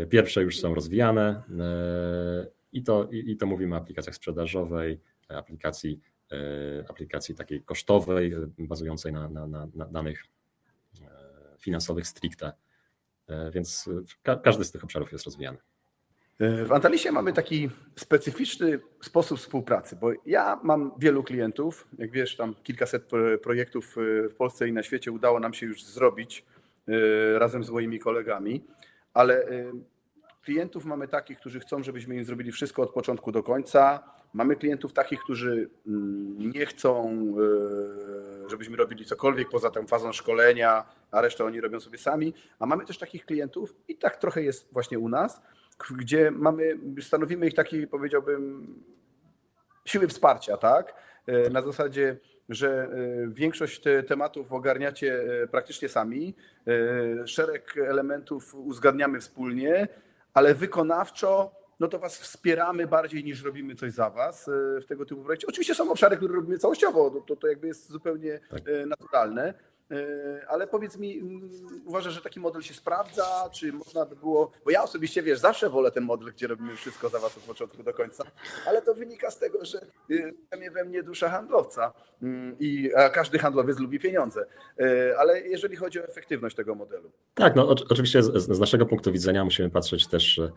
Pierwsze już są rozwijane i to, i to mówimy o aplikacjach sprzedażowej, aplikacji, aplikacji takiej kosztowej, bazującej na, na, na, na danych finansowych stricte, e, więc ka każdy z tych obszarów jest rozwijany. E, w Antalisie mamy taki specyficzny sposób współpracy, bo ja mam wielu klientów, jak wiesz, tam kilkaset projektów e, w Polsce i na świecie udało nam się już zrobić razem z moimi kolegami, ale klientów mamy takich, którzy chcą, żebyśmy im zrobili wszystko od początku do końca. Mamy klientów takich, którzy mm, nie chcą żebyśmy robili cokolwiek poza tą fazą szkolenia, a resztę oni robią sobie sami. A mamy też takich klientów i tak trochę jest właśnie u nas, gdzie mamy, stanowimy ich taki, powiedziałbym, siły wsparcia, tak? E, na zasadzie, że e, większość te tematów ogarniacie e, praktycznie sami, szereg elementów uzgadniamy wspólnie, ale wykonawczo no to was wspieramy bardziej niż robimy coś za was w tego typu projekcie. Oczywiście są obszary, które robimy całościowo, to, to jakby jest zupełnie tak. naturalne, E, ale powiedz mi, uważasz, że taki model się sprawdza? Czy można by było. Bo ja osobiście wiesz, zawsze wolę ten model, gdzie robimy wszystko za was od początku do końca, ale to wynika z tego, że we mnie dusza handlowca mm, i każdy handlowiec lubi pieniądze. E, ale jeżeli chodzi o efektywność tego modelu. Tak, no oczywiście z, z naszego punktu widzenia musimy patrzeć też e,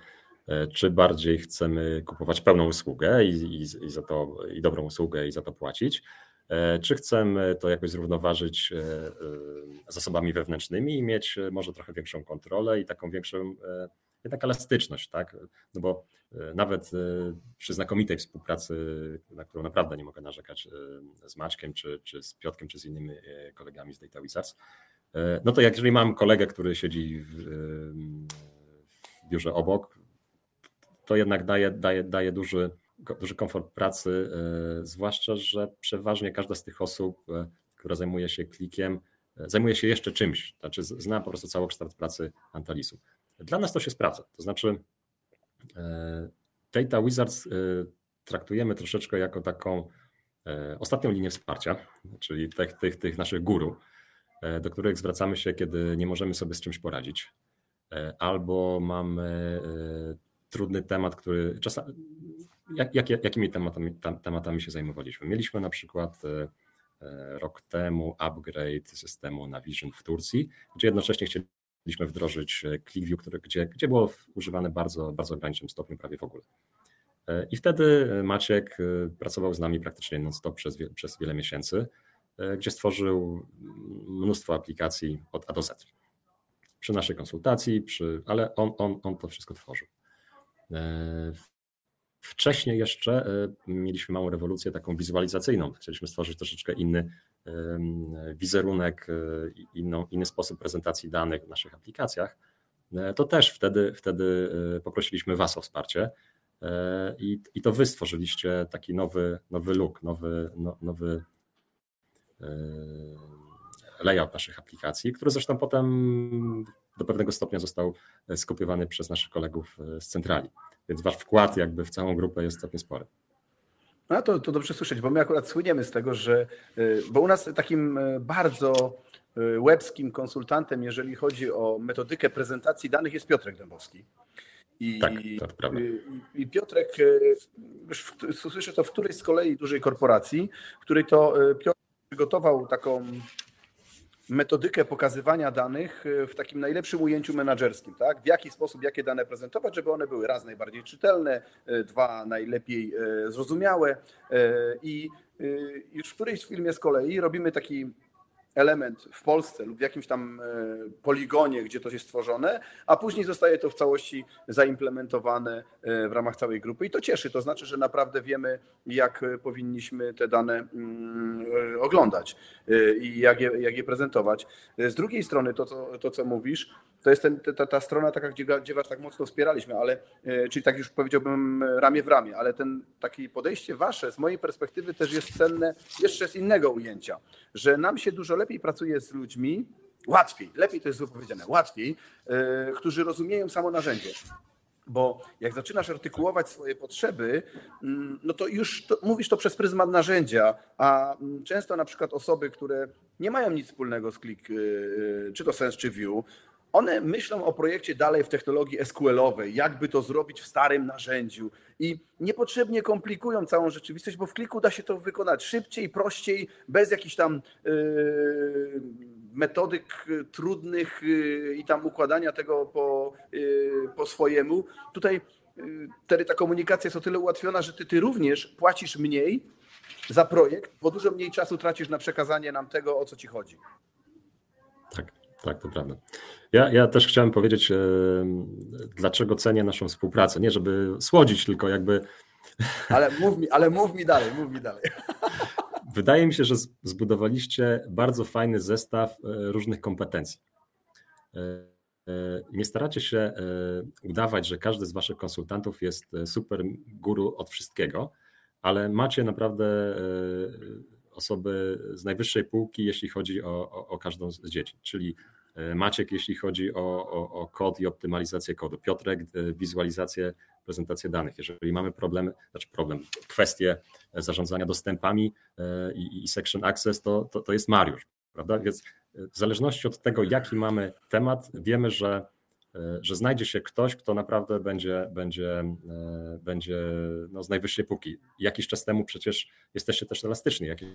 czy bardziej chcemy kupować pełną usługę i, i, i, za to, i dobrą usługę i za to płacić, E, czy chcemy to jakoś zrównoważyć e, e, zasobami wewnętrznymi i mieć może trochę większą kontrolę i taką większą jednak elastyczność, tak? No bo nawet przy znakomitej współpracy, na którą naprawdę nie mogę narzekać z Maćkiem, czy, czy z Piotkiem, czy z innymi kolegami z Data Wizards, no to jak jeżeli mam kolegę, który siedzi w, w biurze obok, to jednak daje, daje, daje duży, duży komfort pracy, e, zwłaszcza, że przeważnie każda z tych osób, e, która zajmuje się klikiem, e, zajmuje się jeszcze czymś, znaczy zna po prostu całokształt pracy Antalisu. Dla nas to się sprawdza, to znaczy Data Wizards traktujemy troszeczkę jako taką ostatnią linię wsparcia, czyli tych, tych, tych naszych guru, do których zwracamy się, kiedy nie możemy sobie z czymś poradzić, albo mamy trudny temat, który czasami jak, jak, jakimi tematami, tematami się zajmowaliśmy? Mieliśmy na przykład e, e, rok temu upgrade systemu na Vision w Turcji, gdzie jednocześnie chcieliśmy wdrożyć e, ClickView, który, gdzie, gdzie było używane bardzo, bardzo ogranicznym stopniu, prawie w ogóle. I wtedy Maciek pracował z nami praktycznie non-stop przez, przez wiele miesięcy, gdzie stworzył mnóstwo aplikacji od A do Z. Przy naszej konsultacji, przy, ale on, on, on to wszystko tworzył. Wcześniej jeszcze e, mieliśmy małą rewolucję taką wizualizacyjną. Chcieliśmy stworzyć troszeczkę inny wizerunek, e, inną, inny sposób prezentacji danych w naszych aplikacjach. E, to też wtedy, wtedy poprosiliśmy Was o wsparcie i, i to Wy stworzyliście taki nowy, nowy look, nowy, no, nowy layout naszych aplikacji, który zresztą potem do pewnego stopnia został skopiowany przez naszych kolegów z centrali. Więc wasz wkład jakby w całą grupę jest całkiem spory. No to, to dobrze słyszeć, bo my akurat słyniemy z tego, że, y, bo u nas takim bardzo łebskim konsultantem, jeżeli chodzi o metodykę prezentacji danych, jest Piotrek Dębowski. I, tak, prawda. I Piotrek, już słyszę to w którejś z kolei dużej korporacji, w której to Piotr przygotował taką metodykę pokazywania danych e, w takim najlepszym ujęciu menedżerskim, tak? W jaki sposób, jakie dane prezentować, żeby one były raz najbardziej czytelne, e, dwa najlepiej e, zrozumiałe i już w którejś filmie z kolei robimy taki element w Polsce lub w jakimś tam e, poligonie, gdzie to jest stworzone, a później zostaje to w całości zaimplementowane e, w ramach całej grupy i to cieszy. To znaczy, że naprawdę wiemy, jak powinniśmy te dane mm, e, oglądać i jak je, jak je prezentować. Z drugiej strony, to, to, to co mówisz, to jest ten, ta, ta strona taka, gdzie, gdzie was tak mocno wspieraliśmy, ale, czyli tak już powiedziałbym ramię w ramię, ale ten takie podejście wasze z mojej perspektywy też jest cenne jeszcze z innego ujęcia, że nam się dużo lepiej pracuje z ludźmi, łatwiej, lepiej to jest powiedziane, łatwiej, yy, którzy rozumieją samo narzędzie. Bo jak zaczynasz artykułować swoje potrzeby, mm, no to już to, mówisz to przez pryzmat narzędzia, a mm, często na przykład osoby, które nie mają nic wspólnego z Click, yy, czy to Sense, czy View, one myślą o projekcie dalej w technologii SQL-owej, jakby to zrobić w starym narzędziu i niepotrzebnie komplikują całą rzeczywistość, bo w kliku da się to wykonać szybciej, prościej, bez jakichś tam yy, metodyk trudnych yy, i tam układania tego po, yy, po swojemu. Tutaj wtedy ta komunikacja jest o tyle ułatwiona, że ty, ty również płacisz mniej za projekt, bo dużo mniej czasu tracisz na przekazanie nam tego, o co ci chodzi. Tak, tak, to prawda. Ja, ja też chciałem powiedzieć, e, dlaczego cenię naszą współpracę. Nie żeby słodzić, tylko jakby. Ale mów mi, ale mów mi dalej, mów mi dalej. wydaje mi się, że zbudowaliście bardzo fajny zestaw różnych kompetencji. Nie staracie się udawać, że każdy z Waszych konsultantów jest super guru od wszystkiego, ale macie naprawdę osoby z najwyższej półki, jeśli chodzi o, o, o każdą z dzieci, czyli e, Maciek, jeśli chodzi o, o, o, kod i optymalizację kodu, Piotrek, e, wizualizację, prezentację danych. Jeżeli mamy problemy, znaczy problem, kwestie zarządzania dostępami e, i, i section access, to, to, to jest Mariusz, prawda? Więc w zależności od tego, jaki mamy temat, wiemy, że że znajdzie się ktoś, kto naprawdę będzie, będzie, będzie no, z najwyższej półki. Jakiś czas temu przecież jesteście też elastyczni. Jakiś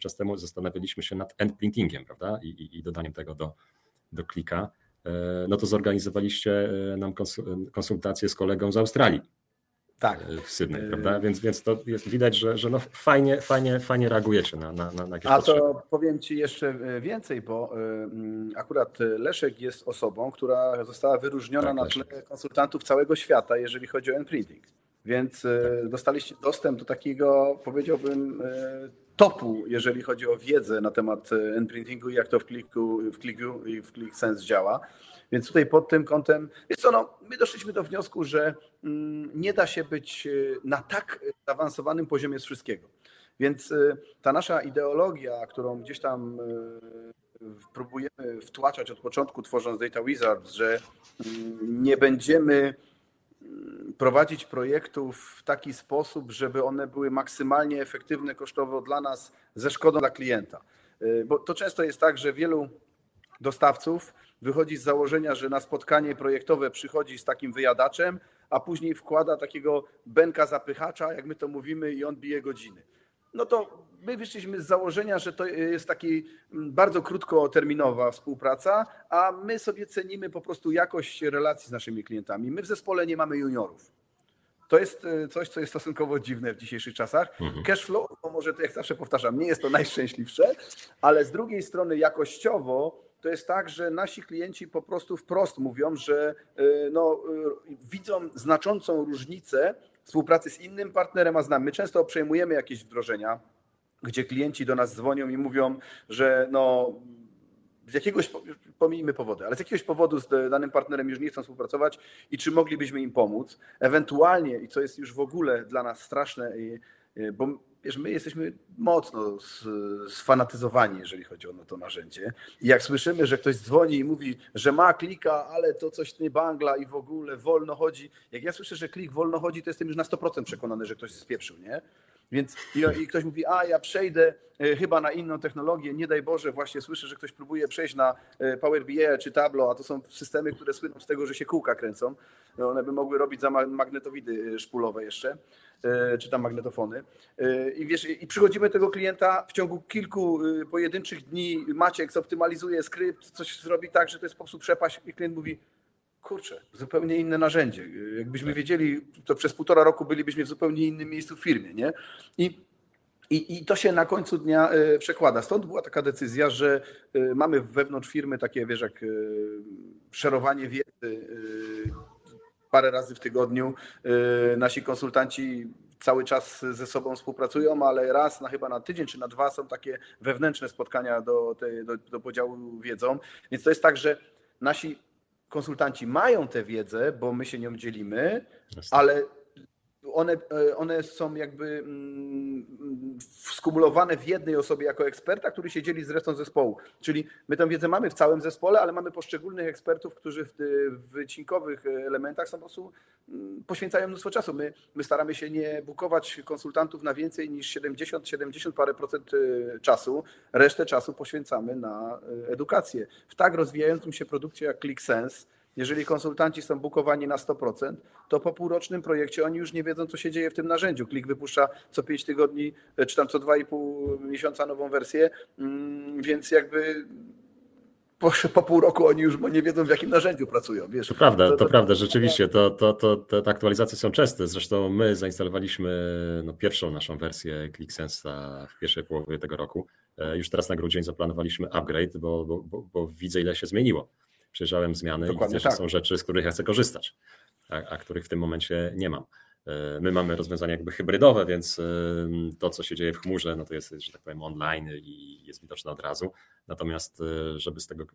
czas temu zastanawialiśmy się nad endprintingiem, prawda? I, i, i dodaniem tego do, do klika. No to zorganizowaliście nam konsultację z kolegą z Australii tak. E, w Sydney, e, prawda? Więc, więc to jest widać, że, że no fajnie, fajnie, fajnie reagujecie na, na, na jakieś A potrzeby. to powiem Ci jeszcze e, więcej, bo akurat Leszek jest osobą, która została wyróżniona tak, na tle Leszek. konsultantów całego świata, jeżeli chodzi o imprinting. Więc tak. dostaliście dostęp do takiego, powiedziałbym, topu, jeżeli chodzi o wiedzę na temat imprintingu i jak to w kliku, w kliku i w ClickSense działa. Więc tutaj pod tym kątem, jest co, no, my doszliśmy do wniosku, że mm, nie da się być y, na tak zaawansowanym poziomie z wszystkiego. Więc y, ta nasza ideologia, którą gdzieś tam próbujemy wtłaczać od początku, tworząc Data Wizards, że mm, nie będziemy prowadzić projektów w taki sposób, żeby one były maksymalnie efektywne kosztowo dla nas, ze szkodą dla klienta. Bo to często jest tak, że wielu dostawców wychodzi z założenia, że na spotkanie projektowe przychodzi z takim wyjadaczem, a później wkłada takiego benka zapychacza, jak my to mówimy, i on bije godziny. No to my wyszliśmy z założenia, że to jest taki mm, bardzo krótkoterminowa współpraca, a my sobie cenimy po prostu jakość relacji z naszymi klientami. My w zespole nie mamy juniorów. To jest e, coś, co jest stosunkowo dziwne w dzisiejszych czasach. Mhm. Cashflow, bo może to jak zawsze powtarzam, nie jest to najszczęśliwsze, ale z drugiej strony jakościowo to jest tak, że nasi klienci po prostu wprost mówią, że y, no, y, widzą znaczącą różnicę współpracy z innym partnerem, a z nami. My często przejmujemy jakieś wdrożenia, gdzie klienci do nas dzwonią i mówią, że no, z jakiegoś, pomijmy powody, ale z jakiegoś powodu z danym partnerem już nie chcą współpracować i czy moglibyśmy im pomóc. Ewentualnie, i co jest już w ogóle dla nas straszne, bo wiesz, my jesteśmy mocno sfanatyzowani, jeżeli chodzi o to narzędzie. I jak słyszymy, że ktoś dzwoni i mówi, że ma klika, ale to coś nie bangla i w ogóle wolno chodzi. Jak ja słyszę, że klik wolno chodzi, to jestem już na 100% przekonany, że ktoś spieprzył, nie? Więc i, i, ktoś mówi, a ja przejdę e, chyba na inną technologię, nie daj Boże, właśnie słyszę, że ktoś próbuje przejść na e, Power BI czy Tableau, a to są systemy, które słyną z tego, że się kółka kręcą. No, one by mogły robić za magnetowidy e, szpulowe jeszcze, czy tam magnetofony. I wiesz, i przychodzimy tego klienta w ciągu kilku pojedynczych dni, Maciek zoptymalizuje skrypt, coś zrobi tak, że to jest po prostu przepaść i klient mówi, kurczę, zupełnie inne narzędzie. Jakbyśmy tak. wiedzieli, to przez półtora roku bylibyśmy w zupełnie innym miejscu w firmie, nie? I, i, I to się na końcu dnia e, przekłada. Stąd była taka decyzja, że e, mamy wewnątrz firmy takie, wiesz, jak e, szerowanie wiedzy parę razy w tygodniu. Nasi konsultanci cały czas ze sobą współpracują, ale raz na chyba na tydzień czy na dwa są takie wewnętrzne spotkania do, do, do podziału wiedzą. Więc to jest tak, że nasi konsultanci mają tę wiedzę, bo my się nią dzielimy, ale one, e, one są jakby mm, skumulowane w jednej osobie jako eksperta, który się dzieli z resztą zespołu. Czyli my tę wiedzę mamy w całym zespole, ale mamy poszczególnych ekspertów, którzy w, wycinkowych elementach są po prostu mm, poświęcają mnóstwo czasu. My, my staramy się nie bukować konsultantów na więcej niż 70, 70 parę procent e, czasu. Resztę czasu poświęcamy na e, edukację. W tak rozwijającym się produkcie jak ClickSense, jeżeli konsultanci są bukowani na 100%, to po półrocznym projekcie oni już nie wiedzą, co się dzieje w tym narzędziu. Klik wypuszcza co 5 tygodni, czy tam co 2,5 miesiąca nową wersję, mm, więc jakby po, po, pół roku oni już nie wiedzą, w jakim narzędziu pracują. Wiesz, to prawda, to, to, to prawda, rzeczywiście, to, to, to, te aktualizacje są częste. Zresztą my zainstalowaliśmy no, pierwszą naszą wersję ClickSense'a w pierwszej połowie tego roku. E, już teraz na grudzień zaplanowaliśmy upgrade, bo, bo, bo, bo widzę, ile się zmieniło przejrzałem zmiany Dokładnie i widzę, tak. że są rzeczy, z których ja chcę korzystać, a, a których w tym momencie nie mam. My mamy rozwiązania jakby hybrydowe, więc to, co się dzieje w chmurze, no to jest, że tak powiem, online i jest widoczne od razu. Natomiast, żeby z tego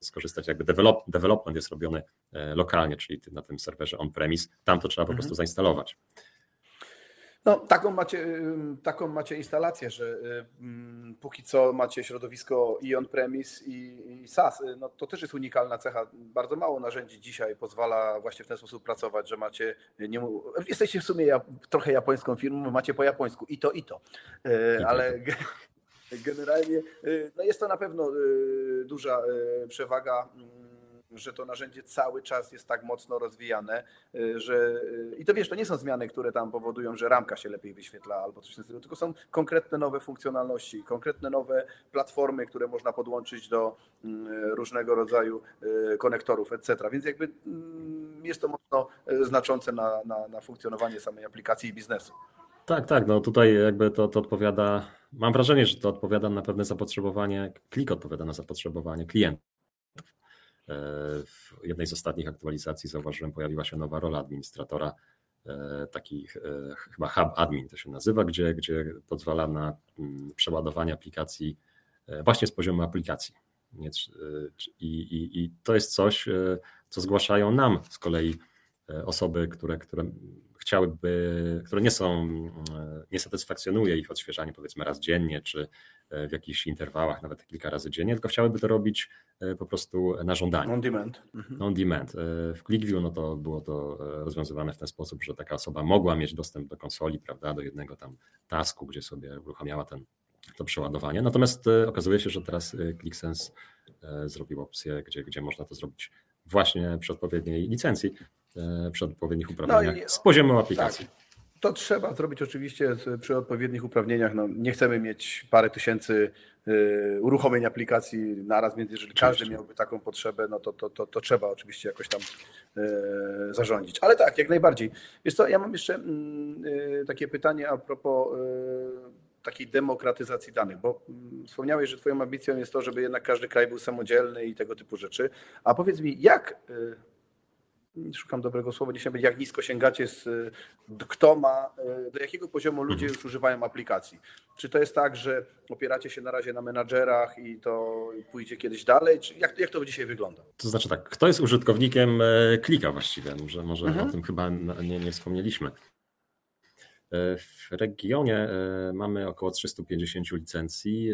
skorzystać, jakby develop, development jest robiony lokalnie, czyli na tym serwerze on-premise, tam to trzeba po prostu mhm. zainstalować. No, taką macie, taką macie instalację, że póki co macie środowisko i on-premise i, i SaaS. No, to też jest unikalna cecha. Bardzo mało narzędzi dzisiaj pozwala właśnie w ten sposób pracować, że macie, nie, jesteście w sumie trochę japońską firmą, macie po japońsku i to, i to. E, ale generalnie no jest to na pewno duża przewaga że to narzędzie cały czas jest tak mocno rozwijane, y, że y, i to wiesz, to nie są zmiany, które tam powodują, że ramka się lepiej wyświetla albo coś takiego, tylko są konkretne nowe funkcjonalności, konkretne nowe platformy, które można podłączyć do mm, różnego rodzaju y, konektorów, etc. Więc jakby mm, jest to mocno znaczące na, na, na funkcjonowanie samej aplikacji i biznesu. Tak, tak, no tutaj jakby to, to odpowiada, mam wrażenie, że to odpowiada na pewne zapotrzebowanie, klik odpowiada na zapotrzebowanie klienta. E, w jednej z ostatnich aktualizacji zauważyłem, pojawiła się nowa rola administratora, e, taki e, chyba hub admin to się nazywa, gdzie, gdzie pozwala na mm, przeładowanie aplikacji właśnie z poziomu aplikacji. I, i, I to jest coś, co zgłaszają nam z kolei osoby, które, które chciałyby, które nie są, nie satysfakcjonuje ich odświeżanie powiedzmy raz dziennie, czy w jakichś interwałach, nawet kilka razy dziennie, tylko chciałyby to robić e, po prostu na żądanie. On demand. Mhm. On demand. E, w ClickView no to było to e, rozwiązywane w ten sposób, że taka osoba mogła mieć dostęp do konsoli, prawda, do jednego tam tasku, gdzie sobie uruchamiała ten, to przeładowanie. Natomiast okazuje się, że teraz ClickSense zrobił opcję, gdzie, gdzie można to zrobić właśnie przy odpowiedniej licencji, przy odpowiednich uprawnieniach no i, z poziomu aplikacji. Tak. To trzeba zrobić oczywiście przy odpowiednich uprawnieniach. No, nie chcemy mieć parę tysięcy y, uruchomień aplikacji naraz, więc jeżeli każdy miałby taką potrzebę, no to, to, to, to trzeba oczywiście jakoś tam y, zarządzić. Ale tak, jak najbardziej. Wiesz co, ja mam jeszcze mm, y, takie pytanie a propos takiej demokratyzacji danych, bo mm, wspomniałeś, że Twoją ambicją jest to, żeby jednak każdy kraj był samodzielny i tego typu rzeczy. A powiedz mi, jak szukam dobrego słowa, dzisiaj jak nisko sięgacie, z, kto ma, do jakiego poziomu ludzie już używają aplikacji. Czy to jest tak, że opieracie się na razie na menadżerach i to pójdzie kiedyś dalej? Czy jak, jak to dzisiaj wygląda? To znaczy tak, kto jest użytkownikiem e, klika właściwie? Może, może mhm. o tym chyba nie, nie wspomnieliśmy. E, w regionie e, mamy około 350 licencji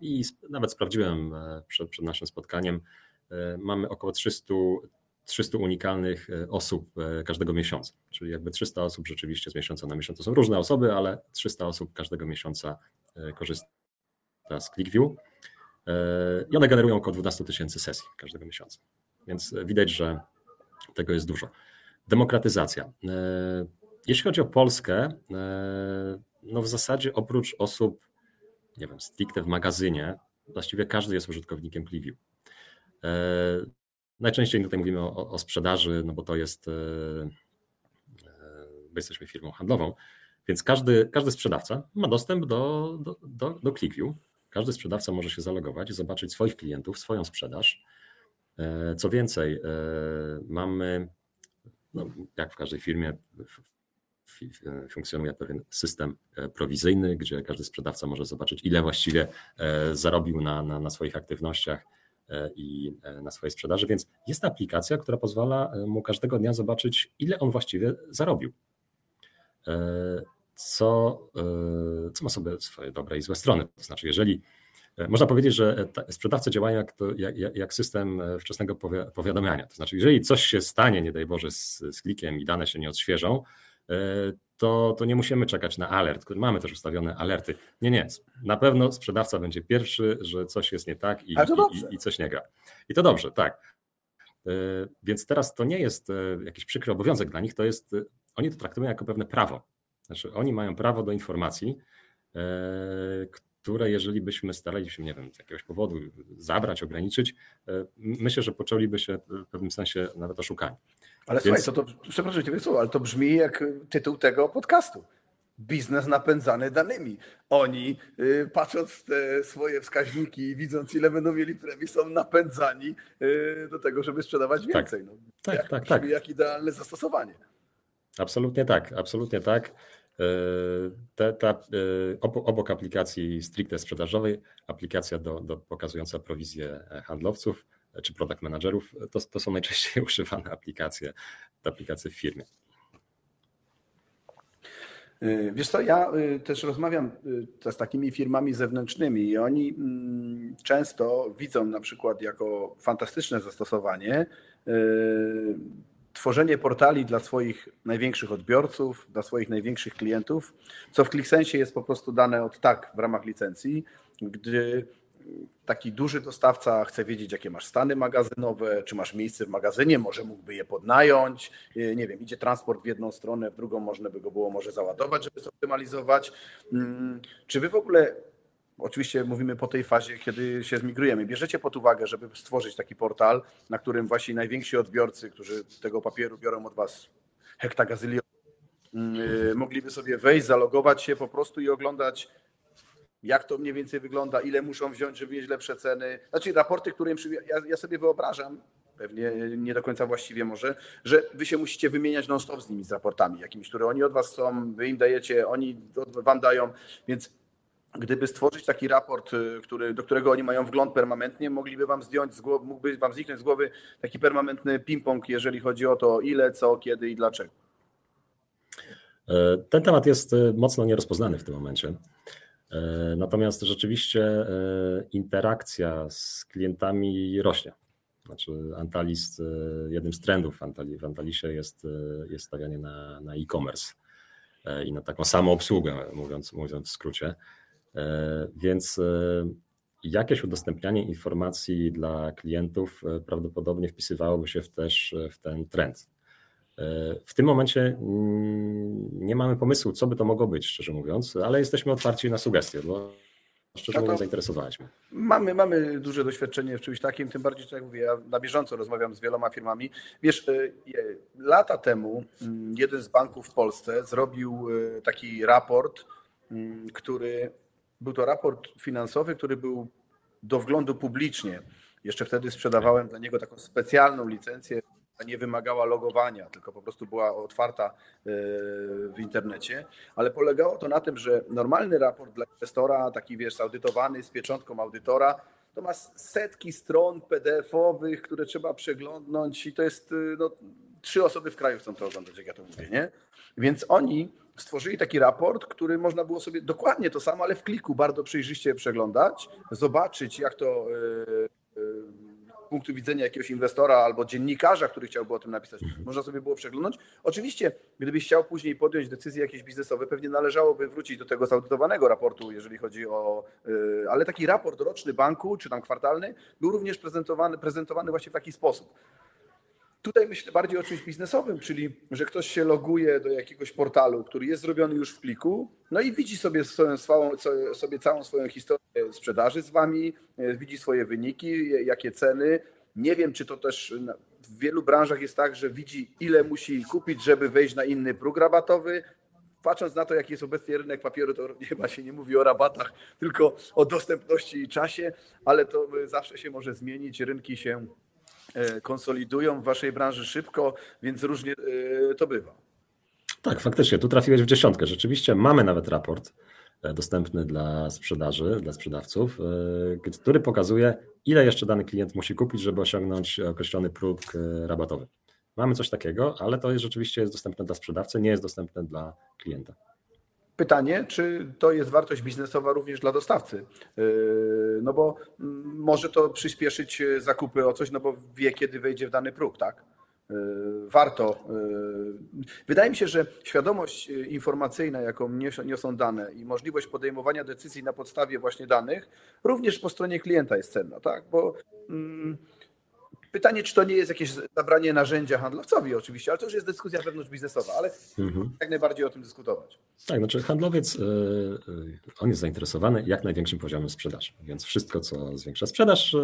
i nawet sprawdziłem przed, przed naszym spotkaniem, mamy około 300 300 unikalnych e, osób e, każdego miesiąca. Czyli jakby 300 osób rzeczywiście z miesiąca na miesiąc. To są różne osoby, ale 300 osób każdego miesiąca e, korzysta z ClickView. I one generują około 12 tysięcy sesji każdego miesiąca. Więc widać, że tego jest dużo. Demokratyzacja. Jeśli chodzi o Polskę, no w zasadzie oprócz osób, nie wiem, stricte w magazynie, właściwie każdy jest użytkownikiem ClickView. Najczęściej tutaj mówimy o, o sprzedaży, no bo to jest, e, e, my jesteśmy firmą handlową, więc każdy, każdy sprzedawca ma dostęp do, do, do, do ClickView. Każdy sprzedawca może się zalogować i zobaczyć swoich klientów, swoją sprzedaż. E, co więcej, mamy, no, jak w każdej firmie, funkcjonuje pewien system prowizyjny, gdzie każdy sprzedawca może zobaczyć, ile właściwie zarobił na, na, na swoich aktywnościach i e, na swojej sprzedaży, więc jest aplikacja, która pozwala e, mu każdego dnia zobaczyć, ile on właściwie zarobił. Co, co ma sobie swoje dobre i złe strony. To znaczy, jeżeli można powiedzieć, że sprzedawcy działają jak, to, jak, jak, system wczesnego powiadamiania. To znaczy, jeżeli coś się stanie, nie daj Boże, z, z klikiem i dane się nie odświeżą, to, to nie musimy czekać na alert. Mamy też ustawione alerty. Nie, nie. Na pewno sprzedawca będzie pierwszy, że coś jest nie tak i, i, i coś nie gra. I to dobrze, tak. E, więc teraz to nie jest e, jakiś przykry obowiązek dla nich, to jest, e, oni to traktują jako pewne prawo. Znaczy, oni mają prawo do informacji, które jeżeli byśmy starali się, nie wiem, z jakiegoś powodu zabrać, ograniczyć, myślę, że poczęliby się w pewnym sensie nawet oszukani. Ale Więc... słuchaj, to, to przepraszam cię, ale to brzmi jak tytuł tego podcastu. Biznes napędzany danymi. Oni, y, patrząc te swoje wskaźniki i widząc, ile będą mieli premii, są napędzani y, do tego, żeby sprzedawać tak. więcej. No, tak, jak, tak, tak. Jak idealne zastosowanie. Absolutnie tak, absolutnie tak. Te, ta, obok aplikacji stricte sprzedażowej, aplikacja do, do pokazująca prowizję handlowców czy product managerów, to, to są najczęściej używane aplikacje, te aplikacje w firmie. Y, wiesz co, ja y, też rozmawiam y, z takimi firmami zewnętrznymi i oni mm, często widzą na przykład jako fantastyczne zastosowanie tworzenie portali dla swoich największych odbiorców, dla swoich największych klientów, co w ClickSense jest po prostu dane od tak w ramach licencji, gdy taki duży dostawca chce wiedzieć, jakie masz stany magazynowe, czy masz miejsce w magazynie, może mógłby je podnająć, y, nie wiem, idzie transport w jedną stronę, w drugą można by go było może załadować, żeby zoptymalizować. Mm, czy wy w ogóle, oczywiście mówimy po tej fazie, kiedy się zmigrujemy, bierzecie pod uwagę, żeby stworzyć taki portal, na którym właśnie najwięksi odbiorcy, którzy tego papieru biorą od was hektagazylion, mm, y, mogliby sobie wejść, zalogować się po prostu i oglądać jak to mniej więcej wygląda, ile muszą wziąć, żeby mieć lepsze ceny. Znaczy raporty, które ja, ja sobie wyobrażam, pewnie nie do końca właściwie może, że wy się musicie wymieniać non-stop z nimi, z raportami jakimiś, które oni od was są, wy im dajecie, oni wam dają, więc gdyby stworzyć taki raport, y, który, do którego oni mają wgląd permanentnie, mogliby wam zdjąć z głowy, mógłby wam zniknąć z głowy taki permanentny ping-pong, jeżeli chodzi o to ile, co, kiedy i dlaczego. E, ten temat jest y, mocno nierozpoznany w tym momencie. E, natomiast rzeczywiście e, interakcja z klientami rośnie. Znaczy Antalis, e, jednym z trendów w Antalisie jest, jest stawianie na, na e-commerce i na taką samą obsługę, mówiąc, mówiąc w skrócie. Więc jakieś udostępnianie informacji dla klientów prawdopodobnie wpisywałoby się też w ten trend. W tym momencie mm, nie mamy pomysłu, co by to mogło być, szczerze mówiąc, ale jesteśmy otwarci na sugestie, bo szczerze no mówiąc zainteresowałeś mnie. Mamy, mamy duże doświadczenie w czymś takim, tym bardziej, jak mówię, ja na bieżąco rozmawiam z wieloma firmami. Wiesz, y, lata temu mm, jeden z banków w Polsce zrobił y, taki raport, mm, który był to raport finansowy, który był do wglądu publicznie. Jeszcze wtedy sprzedawałem dla niego taką specjalną licencję nie wymagała logowania, tylko po prostu była otwarta e, w internecie, ale polegało to na tym, że normalny raport dla inwestora, taki wiesz, audytowany z pieczątką audytora, to ma setki stron PDF-owych, które trzeba przeglądnąć i to jest, e, no, trzy osoby w kraju chcą to oglądać, jak ja to mówię, nie? Więc oni stworzyli taki raport, który można było sobie dokładnie to samo, ale w kliku bardzo przejrzyście przeglądać, zobaczyć jak to e, punktu widzenia jakiegoś inwestora albo dziennikarza, który chciałby o tym napisać, mhm. można sobie było przeglądać. Oczywiście, gdybyś chciał później podjąć decyzje jakieś biznesowe, pewnie należałoby wrócić do tego zaudytowanego raportu, jeżeli chodzi o. Y, ale taki raport roczny banku, czy tam kwartalny, był również prezentowany, prezentowany właśnie w taki sposób. Tutaj myślę bardziej o czymś biznesowym, czyli że ktoś się loguje do jakiegoś portalu, który jest zrobiony już w pliku, no i widzi sobie, swoją, sobie całą swoją historię sprzedaży z wami, e, widzi swoje wyniki, jakie ceny. Nie wiem, czy to też w wielu branżach jest tak, że widzi, ile musi kupić, żeby wejść na inny próg rabatowy. Patrząc na to, jaki jest obecnie rynek papieru, to chyba się nie mówi o rabatach, tylko o dostępności i czasie, ale to zawsze się może zmienić. Rynki się E, konsolidują w waszej branży szybko, więc różnie e, to bywa. Tak, faktycznie, tu trafiłeś w dziesiątkę. Rzeczywiście mamy nawet raport e, dostępny dla sprzedaży, dla sprzedawców, który pokazuje, ile jeszcze dany klient musi kupić, żeby osiągnąć określony próg rabatowy. Mamy coś takiego, ale to jest rzeczywiście jest dostępne dla sprzedawcy, nie jest dostępne dla klienta. Pytanie, czy to jest wartość biznesowa również dla dostawcy? Yy, no bo mm, może to przyspieszyć e, zakupy o coś, no bo wie, kiedy wejdzie w dany próg, tak? Yy, warto. Yy, wydaje mi się, że świadomość informacyjna, jaką niosą dane i możliwość podejmowania decyzji na podstawie właśnie danych, również po stronie klienta jest cenna, tak? Bo mm, Pytanie, czy to nie jest jakieś zabranie narzędzia handlowcowi oczywiście, ale to już jest dyskusja wewnątrz biznesowa, ale mhm. jak najbardziej o tym dyskutować. Tak, znaczy handlowiec, e, e, on jest zainteresowany jak największym poziomem sprzedaży, więc wszystko, co zwiększa sprzedaż, e,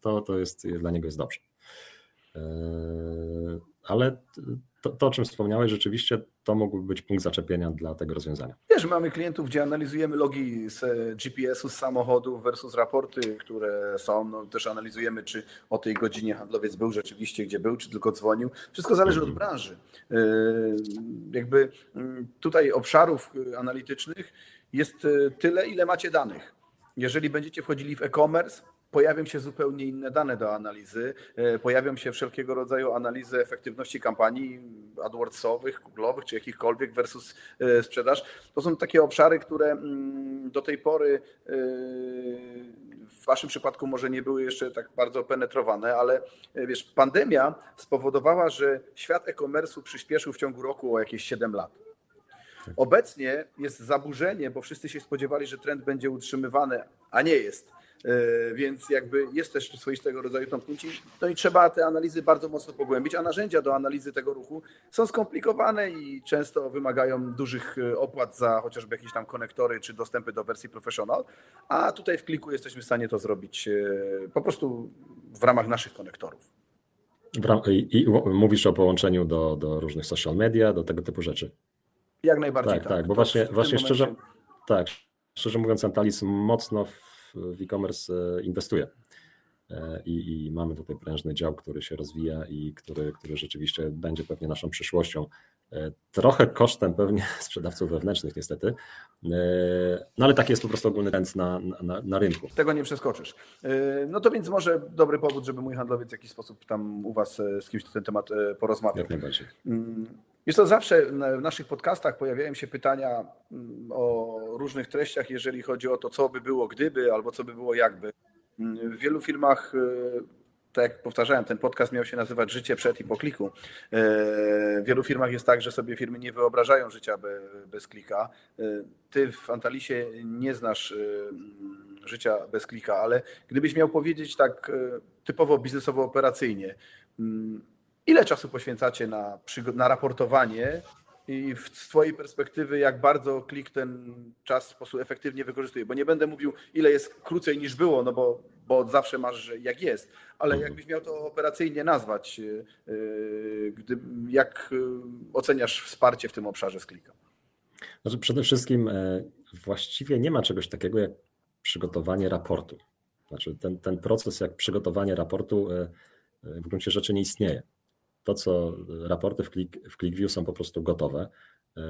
to, to jest, dla niego jest dobrze. Ale to, to, o czym wspomniałeś, rzeczywiście to mógłby być punkt zaczepienia dla tego rozwiązania. Wiesz, mamy klientów, gdzie analizujemy logi z GPS-u, z samochodów versus raporty, które są. No, też analizujemy, czy o tej godzinie handlowiec był rzeczywiście, gdzie był, czy tylko dzwonił. Wszystko zależy od mhm. branży. E, jakby mm, tutaj obszarów analitycznych jest tyle, ile macie danych. Jeżeli będziecie wchodzili w e-commerce, pojawią się zupełnie inne dane do analizy, e, pojawią się wszelkiego rodzaju analizy efektywności kampanii AdWordsowych, Google'owych czy jakichkolwiek versus e, sprzedaż. To są takie obszary, które mm, do tej pory e, w Waszym przypadku może nie były jeszcze tak bardzo penetrowane, ale wiesz, pandemia spowodowała, że świat e-commerce'u przyspieszył w ciągu roku o jakieś 7 lat. Obecnie jest zaburzenie, bo wszyscy się spodziewali, że trend będzie utrzymywany, a nie jest. E, więc jakby jest też swoistego rodzaju tąpnięcie. No i trzeba te analizy bardzo mocno pogłębić, a narzędzia do analizy tego ruchu są skomplikowane i często wymagają dużych e, opłat za chociażby jakieś tam konektory czy dostępy do wersji professional, a tutaj w kliku jesteśmy w stanie to zrobić e, po prostu w ramach naszych konektorów. I, mówisz o połączeniu do, do różnych social media, do tego typu rzeczy. Jak najbardziej. Tak, tak, tak bo właśnie, właśnie momencie... szczerze, tak, szczerze mówiąc, Antalis mocno w e-commerce e, inwestuje. E, I, I, mamy tutaj prężny dział, który się rozwija i który, który rzeczywiście będzie pewnie naszą przyszłością. E, trochę kosztem pewnie sprzedawców wewnętrznych, niestety. No ale taki jest po prostu ogólny trend na, na, na, rynku. Tego nie przeskoczysz. No to więc może dobry powód, żeby mój handlowiec w jakiś sposób tam u Was z kimś na ten temat porozmawiał. Jak najbardziej. Mm, jest to zawsze w naszych podcastach pojawiają się pytania mm, o różnych treściach, jeżeli chodzi o to, co by było gdyby, albo co by było jakby. Mm, w wielu firmach, y, tak jak powtarzałem, ten podcast miał się nazywać Życie przed i po kliku. Y, w wielu firmach jest tak, że sobie firmy nie wyobrażają życia bez klika. Y, ty w Antalisie nie znasz życia bez klika, ale gdybyś miał powiedzieć tak typowo biznesowo-operacyjnie, Ile czasu poświęcacie na, na raportowanie i z Twojej perspektywy, jak bardzo klik ten czas w sposób efektywnie wykorzystuje? Bo nie będę mówił, ile jest krócej niż było, no bo, bo zawsze masz, jak jest, ale mhm. jakbyś miał to operacyjnie nazwać, yy, gdy, jak yy, oceniasz wsparcie w tym obszarze z klika? Znaczy przede wszystkim e, właściwie nie ma czegoś takiego jak przygotowanie raportu. Znaczy ten, ten proces jak przygotowanie raportu e, w gruncie rzeczy nie istnieje to, co raporty w, Click, w ClickView są po prostu gotowe. E,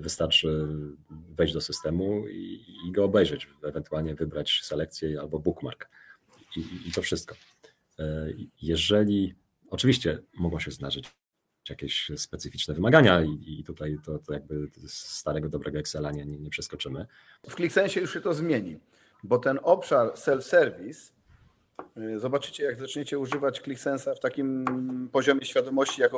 wystarczy wejść do systemu i, i go obejrzeć, ewentualnie wybrać selekcję albo bookmark i, i to wszystko. E, jeżeli oczywiście mogą się zdarzyć jakieś specyficzne wymagania i, i tutaj to, to jakby starego dobrego Excela nie, nie, nie przeskoczymy. W ClickSense już się to zmieni, bo ten obszar self-service zobaczycie, jak zaczniecie używać ClickSense'a w takim poziomie świadomości, jak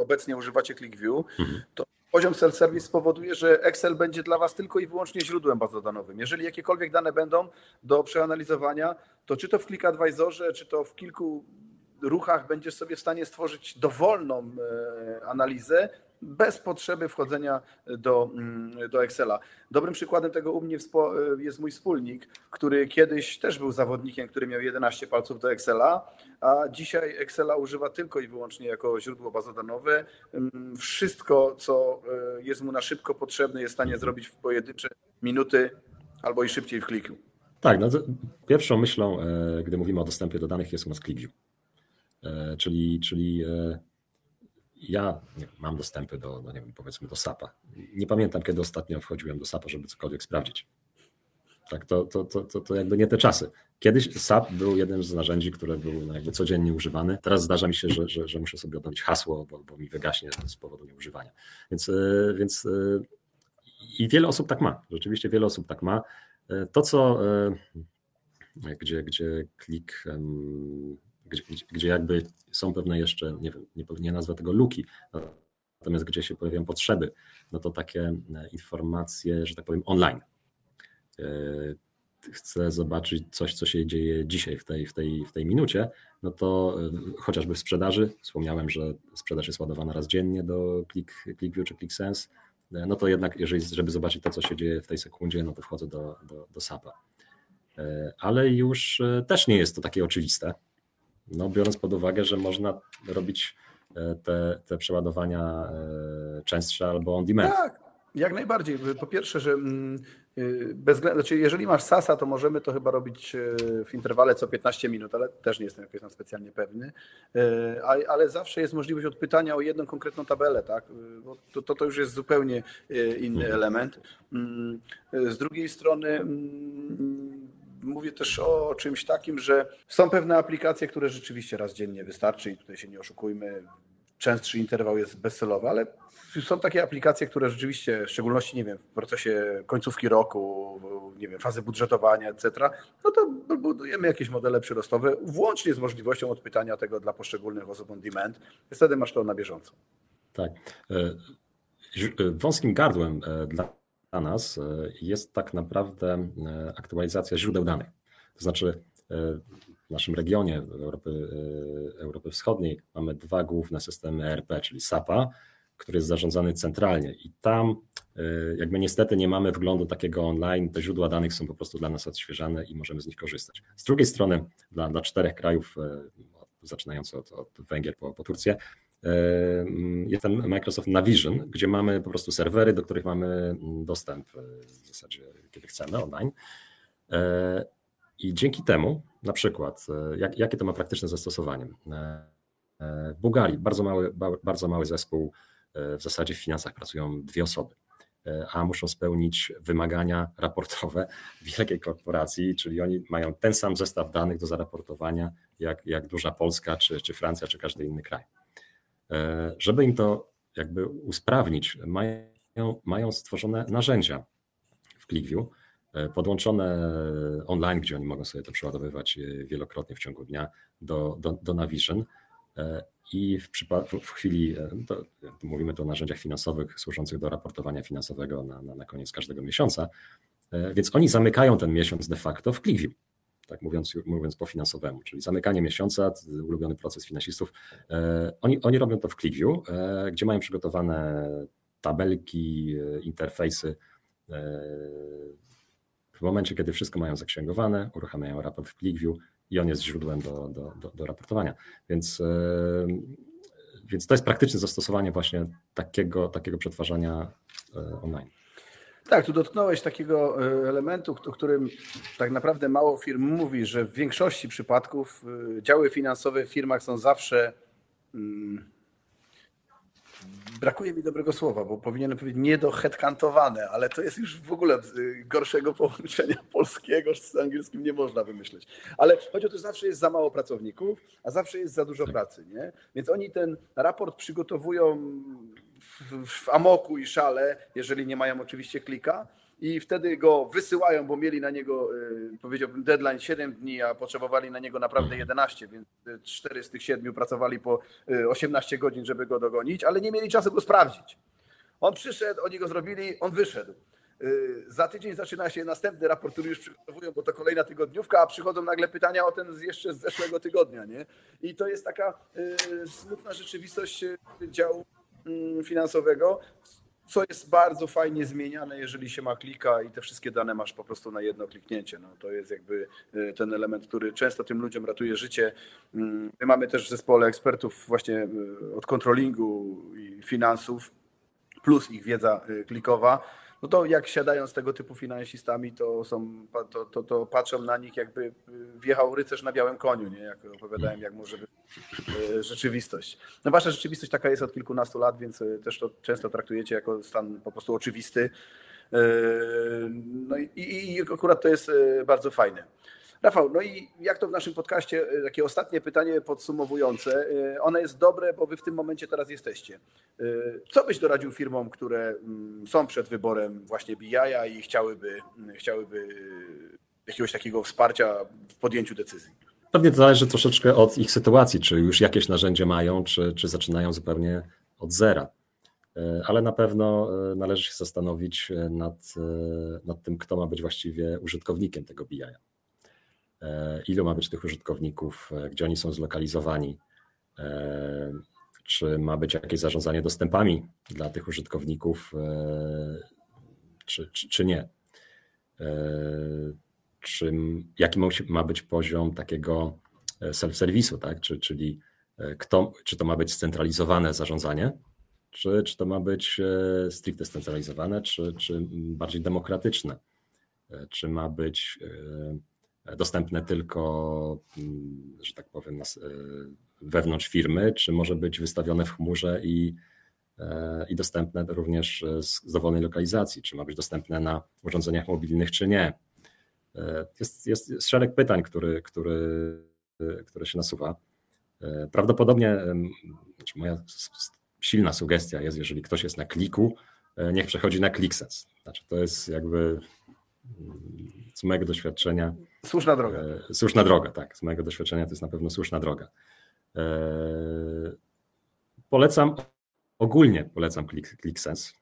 obecnie używacie ClickView, mhm. to poziom self-service spowoduje, że Excel będzie dla Was tylko i wyłącznie źródłem bazodanowym. Jeżeli jakiekolwiek dane będą do przeanalizowania, to czy to w ClickAdvisorze, czy to w kilku ruchach będziesz sobie w stanie stworzyć dowolną e, analizę, bez potrzeby wchodzenia do, mm, do Excela. Dobrym przykładem tego u mnie jest mój wspólnik, który kiedyś też był zawodnikiem, który miał 11 palców do Excela, a dzisiaj Excela używa tylko i wyłącznie jako źródło bazodanowe. Mm, wszystko, co e, jest mu na szybko potrzebne, jest w stanie zrobić w pojedyncze minuty albo i szybciej w kliku. Tak, no pierwszą myślą, e, gdy mówimy o dostępie do danych, jest u nas ClickView. E, czyli, czyli ja mam dostępy do, no nie wiem, powiedzmy do SAP-a. Nie pamiętam, kiedy ostatnio wchodziłem do SAP-a, żeby cokolwiek sprawdzić. Tak, to, to, to, to, to jakby nie te czasy. Kiedyś SAP był jednym z narzędzi, które były no jakby codziennie używane. Teraz zdarza mi się, że, że, że muszę sobie odnowić hasło, bo, bo mi wygaśnie z powodu nieużywania. Więc, e, więc e, i wiele osób tak ma. Rzeczywiście wiele osób tak ma. E, to, co gdzie, gdzie klik gdzie, gdzie jakby są pewne jeszcze, nie wiem, nie, nie nazwę tego luki, natomiast gdzie się pojawiają potrzeby, no to takie e, informacje, że tak powiem, online. E, chcę zobaczyć coś, co się dzieje dzisiaj w tej, w tej, w tej minucie, no to e, chociażby w sprzedaży, wspomniałem, że sprzedaż jest ładowana raz dziennie do Click, ClickView czy ClickSense, no to jednak, jeżeli, żeby zobaczyć to, co się dzieje w tej sekundzie, no to wchodzę do, do, do SAP-a. Ale już też nie jest to takie oczywiste, no, biorąc pod uwagę, że można robić te, te przeładowania częstsze albo on demand. Tak, jak najbardziej. Po pierwsze, że mm, y, bez względu, znaczy jeżeli masz SASA, to możemy to chyba robić w interwale co 15 minut, ale też nie jestem jakoś tam specjalnie pewny. Ale zawsze jest możliwość odpytania o jedną konkretną tabelę, tak? Bo to, to, to już jest zupełnie inny mhm. element. Mm, z drugiej strony mm, mówię też o czymś takim, że są pewne aplikacje, które rzeczywiście raz dziennie wystarczy i tutaj się nie oszukujmy częstszy interwał jest bezcelowy, ale są takie aplikacje, które rzeczywiście, w szczególności, nie wiem, w procesie końcówki roku, nie wiem, fazy budżetowania, etc., no to budujemy jakieś modele przyrostowe, włącznie z możliwością odpytania tego dla poszczególnych osób on demand. Wtedy masz to na bieżąco. Tak. E, e, wąskim gardłem e, dla nas jest tak naprawdę aktualizacja źródeł danych. To znaczy, w naszym regionie Europy, Europy Wschodniej mamy dwa główne systemy ERP, czyli SAPA, który jest zarządzany centralnie i tam jakby niestety nie mamy wglądu takiego online, te źródła danych są po prostu dla nas odświeżane i możemy z nich korzystać. Z drugiej strony dla, dla czterech krajów, zaczynając od, od Węgier po, po Turcję, y, jest ten Microsoft Navision, gdzie mamy po prostu serwery, do których mamy dostęp w zasadzie kiedy chcemy online. I dzięki temu, na przykład, jak, jakie to ma praktyczne zastosowanie? W Bułgarii bardzo mały, bardzo mały zespół w zasadzie w finansach pracują dwie osoby, e, a muszą spełnić wymagania raportowe wielkiej korporacji, czyli oni mają ten sam zestaw danych do zaraportowania jak, jak duża Polska, czy, czy Francja, czy każdy inny kraj. E, żeby im to jakby usprawnić, mają, mają stworzone narzędzia w ClickView, e, podłączone online, gdzie oni mogą sobie to przeładowywać wielokrotnie w ciągu dnia do, do, do Navision. I w, w chwili, e, to, mówimy tu o narzędziach finansowych służących do raportowania finansowego na, na, na koniec każdego miesiąca, e, więc oni zamykają ten miesiąc de facto w ClickView tak mówiąc, mówiąc po finansowemu, czyli zamykanie miesiąca, ulubiony proces finansistów. E, oni, oni robią to w ClickView, gdzie mają przygotowane tabelki, interfejsy. W momencie, kiedy wszystko mają zaksięgowane, uruchamiają raport w ClickView, i on jest źródłem do, do, do, do raportowania. Więc, e, więc to jest praktyczne zastosowanie właśnie takiego, takiego przetwarzania e, online. Tak, tu dotknąłeś takiego e, elementu, o którym tak naprawdę mało firm mówi, że w większości przypadków działy finansowe w firmach są zawsze mm, brakuje mi dobrego słowa, bo powinienem powiedzieć niedoheadkantowane, ale to jest już w ogóle y, gorszego połączenia polskiego z angielskim nie można wymyśleć. Ale chodzi o to, że zawsze jest za mało pracowników, a zawsze jest za dużo tak. pracy, nie? Więc oni ten raport przygotowują w, amoku i szale, jeżeli nie mają oczywiście klika, i wtedy go wysyłają, bo mieli na niego, y, powiedziałbym, deadline 7 dni, a potrzebowali na niego naprawdę 11, więc 4 z tych 7 pracowali po 18 y, godzin, żeby go dogonić, ale nie mieli czasu go sprawdzić. On przyszedł, oni go zrobili, on wyszedł. Y, za tydzień zaczyna się następny raport, który już przygotowują, bo to kolejna tygodniówka, a przychodzą nagle pytania o ten jeszcze z zeszłego tygodnia. Nie? I to jest taka smutna rzeczywistość działu finansowego, co jest bardzo fajnie zmieniane, jeżeli się ma klika i te wszystkie dane masz po prostu na jedno kliknięcie. No, to jest jakby e, ten element, który często tym ludziom ratuje życie. Mm, my mamy też w zespole ekspertów właśnie e, od kontrolingu i finansów, plus ich wiedza e, klikowa no to jak siadają z tego typu finansistami, to, są, to, to, to patrzą na nich jakby wjechał rycerz na białym koniu, nie? jak opowiadałem, jak może być e, rzeczywistość. No wasza rzeczywistość taka jest od kilkunastu lat, więc e, też to często traktujecie jako stan po prostu oczywisty. No i, i akurat to jest bardzo fajne. Rafał, no i jak to w naszym podcaście, e, takie ostatnie pytanie podsumowujące. E, one jest dobre, bo wy w tym momencie teraz jesteście. E, co byś doradził firmom, które mm, są przed wyborem właśnie BI i chciałyby, mm, chciałyby jakiegoś takiego wsparcia w podjęciu decyzji? Pewnie to zależy troszeczkę od ich sytuacji, czy już jakieś narzędzie mają, czy, czy zaczynają zupełnie od zera. Ale na pewno należy się zastanowić nad, nad tym, kto ma być właściwie użytkownikiem tego BI. E, ilu ma być tych użytkowników, e, gdzie oni są zlokalizowani, e, czy ma być jakieś zarządzanie dostępami dla tych użytkowników, czy, czy, czy nie. Czy, jaki ma być poziom takiego self-serwisu, tak? Czy, czyli kto, czy to ma być scentralizowane zarządzanie, czy, czy to ma być stricte scentralizowane, czy, czy bardziej demokratyczne, czy ma być dostępne tylko, mm, że tak powiem, wewnątrz firmy, czy może być wystawione w chmurze i, e, i dostępne również z dowolnej lokalizacji, czy ma być dostępne na urządzeniach mobilnych, czy nie. E, jest, jest szereg pytań, który, który, które się nasuwa. E, prawdopodobnie moja silna sugestia jest, jeżeli ktoś jest na kliku, niech przechodzi na ClickSense. Znaczy to jest jakby z mojego doświadczenia. Słuszna droga. Słuszna droga, tak. Z mojego doświadczenia to jest na pewno słuszna droga. Eee, polecam, ogólnie polecam ClickSense.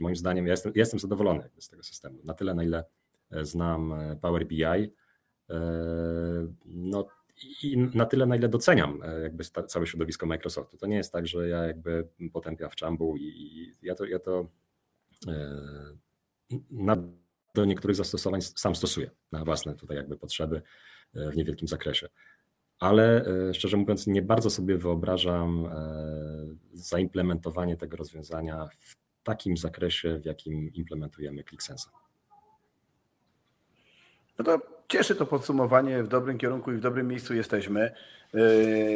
Moim zdaniem ja jestem, jestem zadowolony z tego systemu. Na tyle, na ile e, znam e, Power BI, e, no i na tyle, na ile doceniam jakby całe środowisko Microsoftu. To nie jest tak, że ja jakby potępiam w czambu i ja to, ja to na, do niektórych zastosowań sam stosuję na własne tutaj jakby potrzeby w niewielkim zakresie ale e, szczerze mówiąc, nie bardzo sobie wyobrażam e, zaimplementowanie tego rozwiązania w takim zakresie, w jakim implementujemy ClickSense. No to cieszy to podsumowanie, w dobrym kierunku i w dobrym miejscu jesteśmy. E,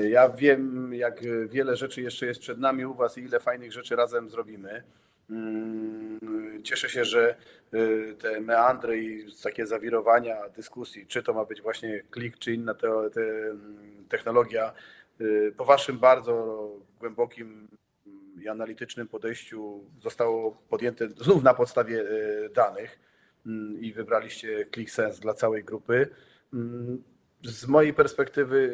ja wiem, jak wiele rzeczy jeszcze jest przed nami u Was i ile fajnych rzeczy razem zrobimy. Mm, cieszę się, że y, te meandry i takie zawirowania dyskusji, czy to ma być właśnie klik, czy inna te, te mm, technologia, y, po Waszym bardzo głębokim i analitycznym podejściu zostało podjęte znów na podstawie y, danych mm, i wybraliście ClickSense dla całej grupy. Z mojej perspektywy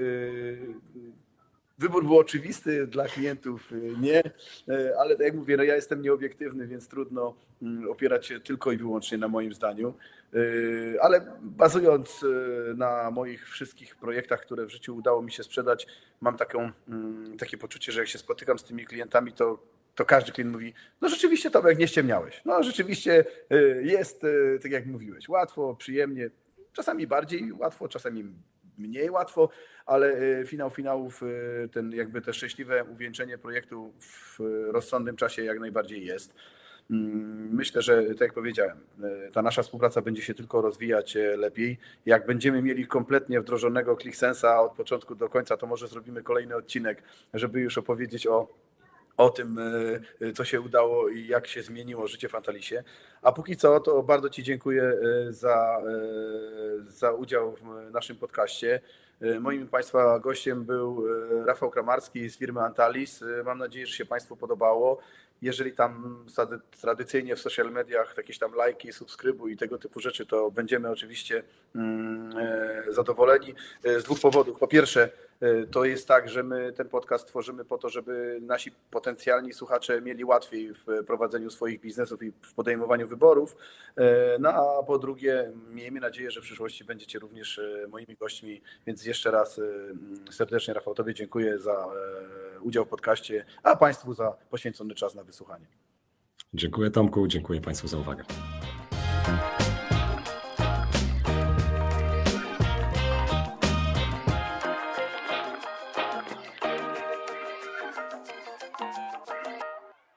Wybór był oczywisty dla klientów, y, nie, y, ale tak jak mówię, no ja jestem nieobiektywny, więc trudno mm, opierać się tylko i wyłącznie na moim zdaniu. Y, ale bazując na moich wszystkich projektach, które w życiu udało mi się sprzedać, mam taką, mm, takie poczucie, że jak się spotykam z tymi klientami, to, to każdy klient mówi, no rzeczywiście Tomek, nie ściemniałeś. No rzeczywiście jest, tak jak mówiłeś, łatwo, przyjemnie, czasami bardziej łatwo, czasami mniej łatwo, ale e, finał finałów, e, ten jakby te szczęśliwe uwieńczenie projektu w rozsądnym czasie jak najbardziej jest. Mm, myślę, że tak jak powiedziałem, e, ta nasza współpraca będzie się tylko rozwijać lepiej. Jak będziemy mieli kompletnie wdrożonego ClickSense'a od początku do końca, to może zrobimy kolejny odcinek, żeby już opowiedzieć o o tym, co się udało i jak się zmieniło życie w Antalisie. A póki co, to bardzo Ci dziękuję za, za udział w naszym podcaście. E, moim Państwa gościem był e, Rafał Kramarski z firmy Antalis. E, mam nadzieję, że się Państwu podobało. Jeżeli tam tradycyjnie w social mediach jakieś tam lajki, subskrybuj i tego typu rzeczy, to będziemy oczywiście mm, zadowoleni z dwóch powodów. Po pierwsze, E, to jest tak, że my ten podcast tworzymy po to, żeby nasi potencjalni słuchacze mieli łatwiej w prowadzeniu swoich biznesów i w podejmowaniu wyborów. E, no a po drugie, miejmy nadzieję, że w przyszłości będziecie również e, moimi gośćmi, więc jeszcze raz serdecznie Rafał Tobie dziękuję za udział w podcaście, a Państwu za poświęcony czas na wysłuchanie. Dziękuję Tomku, dziękuję Państwu za uwagę.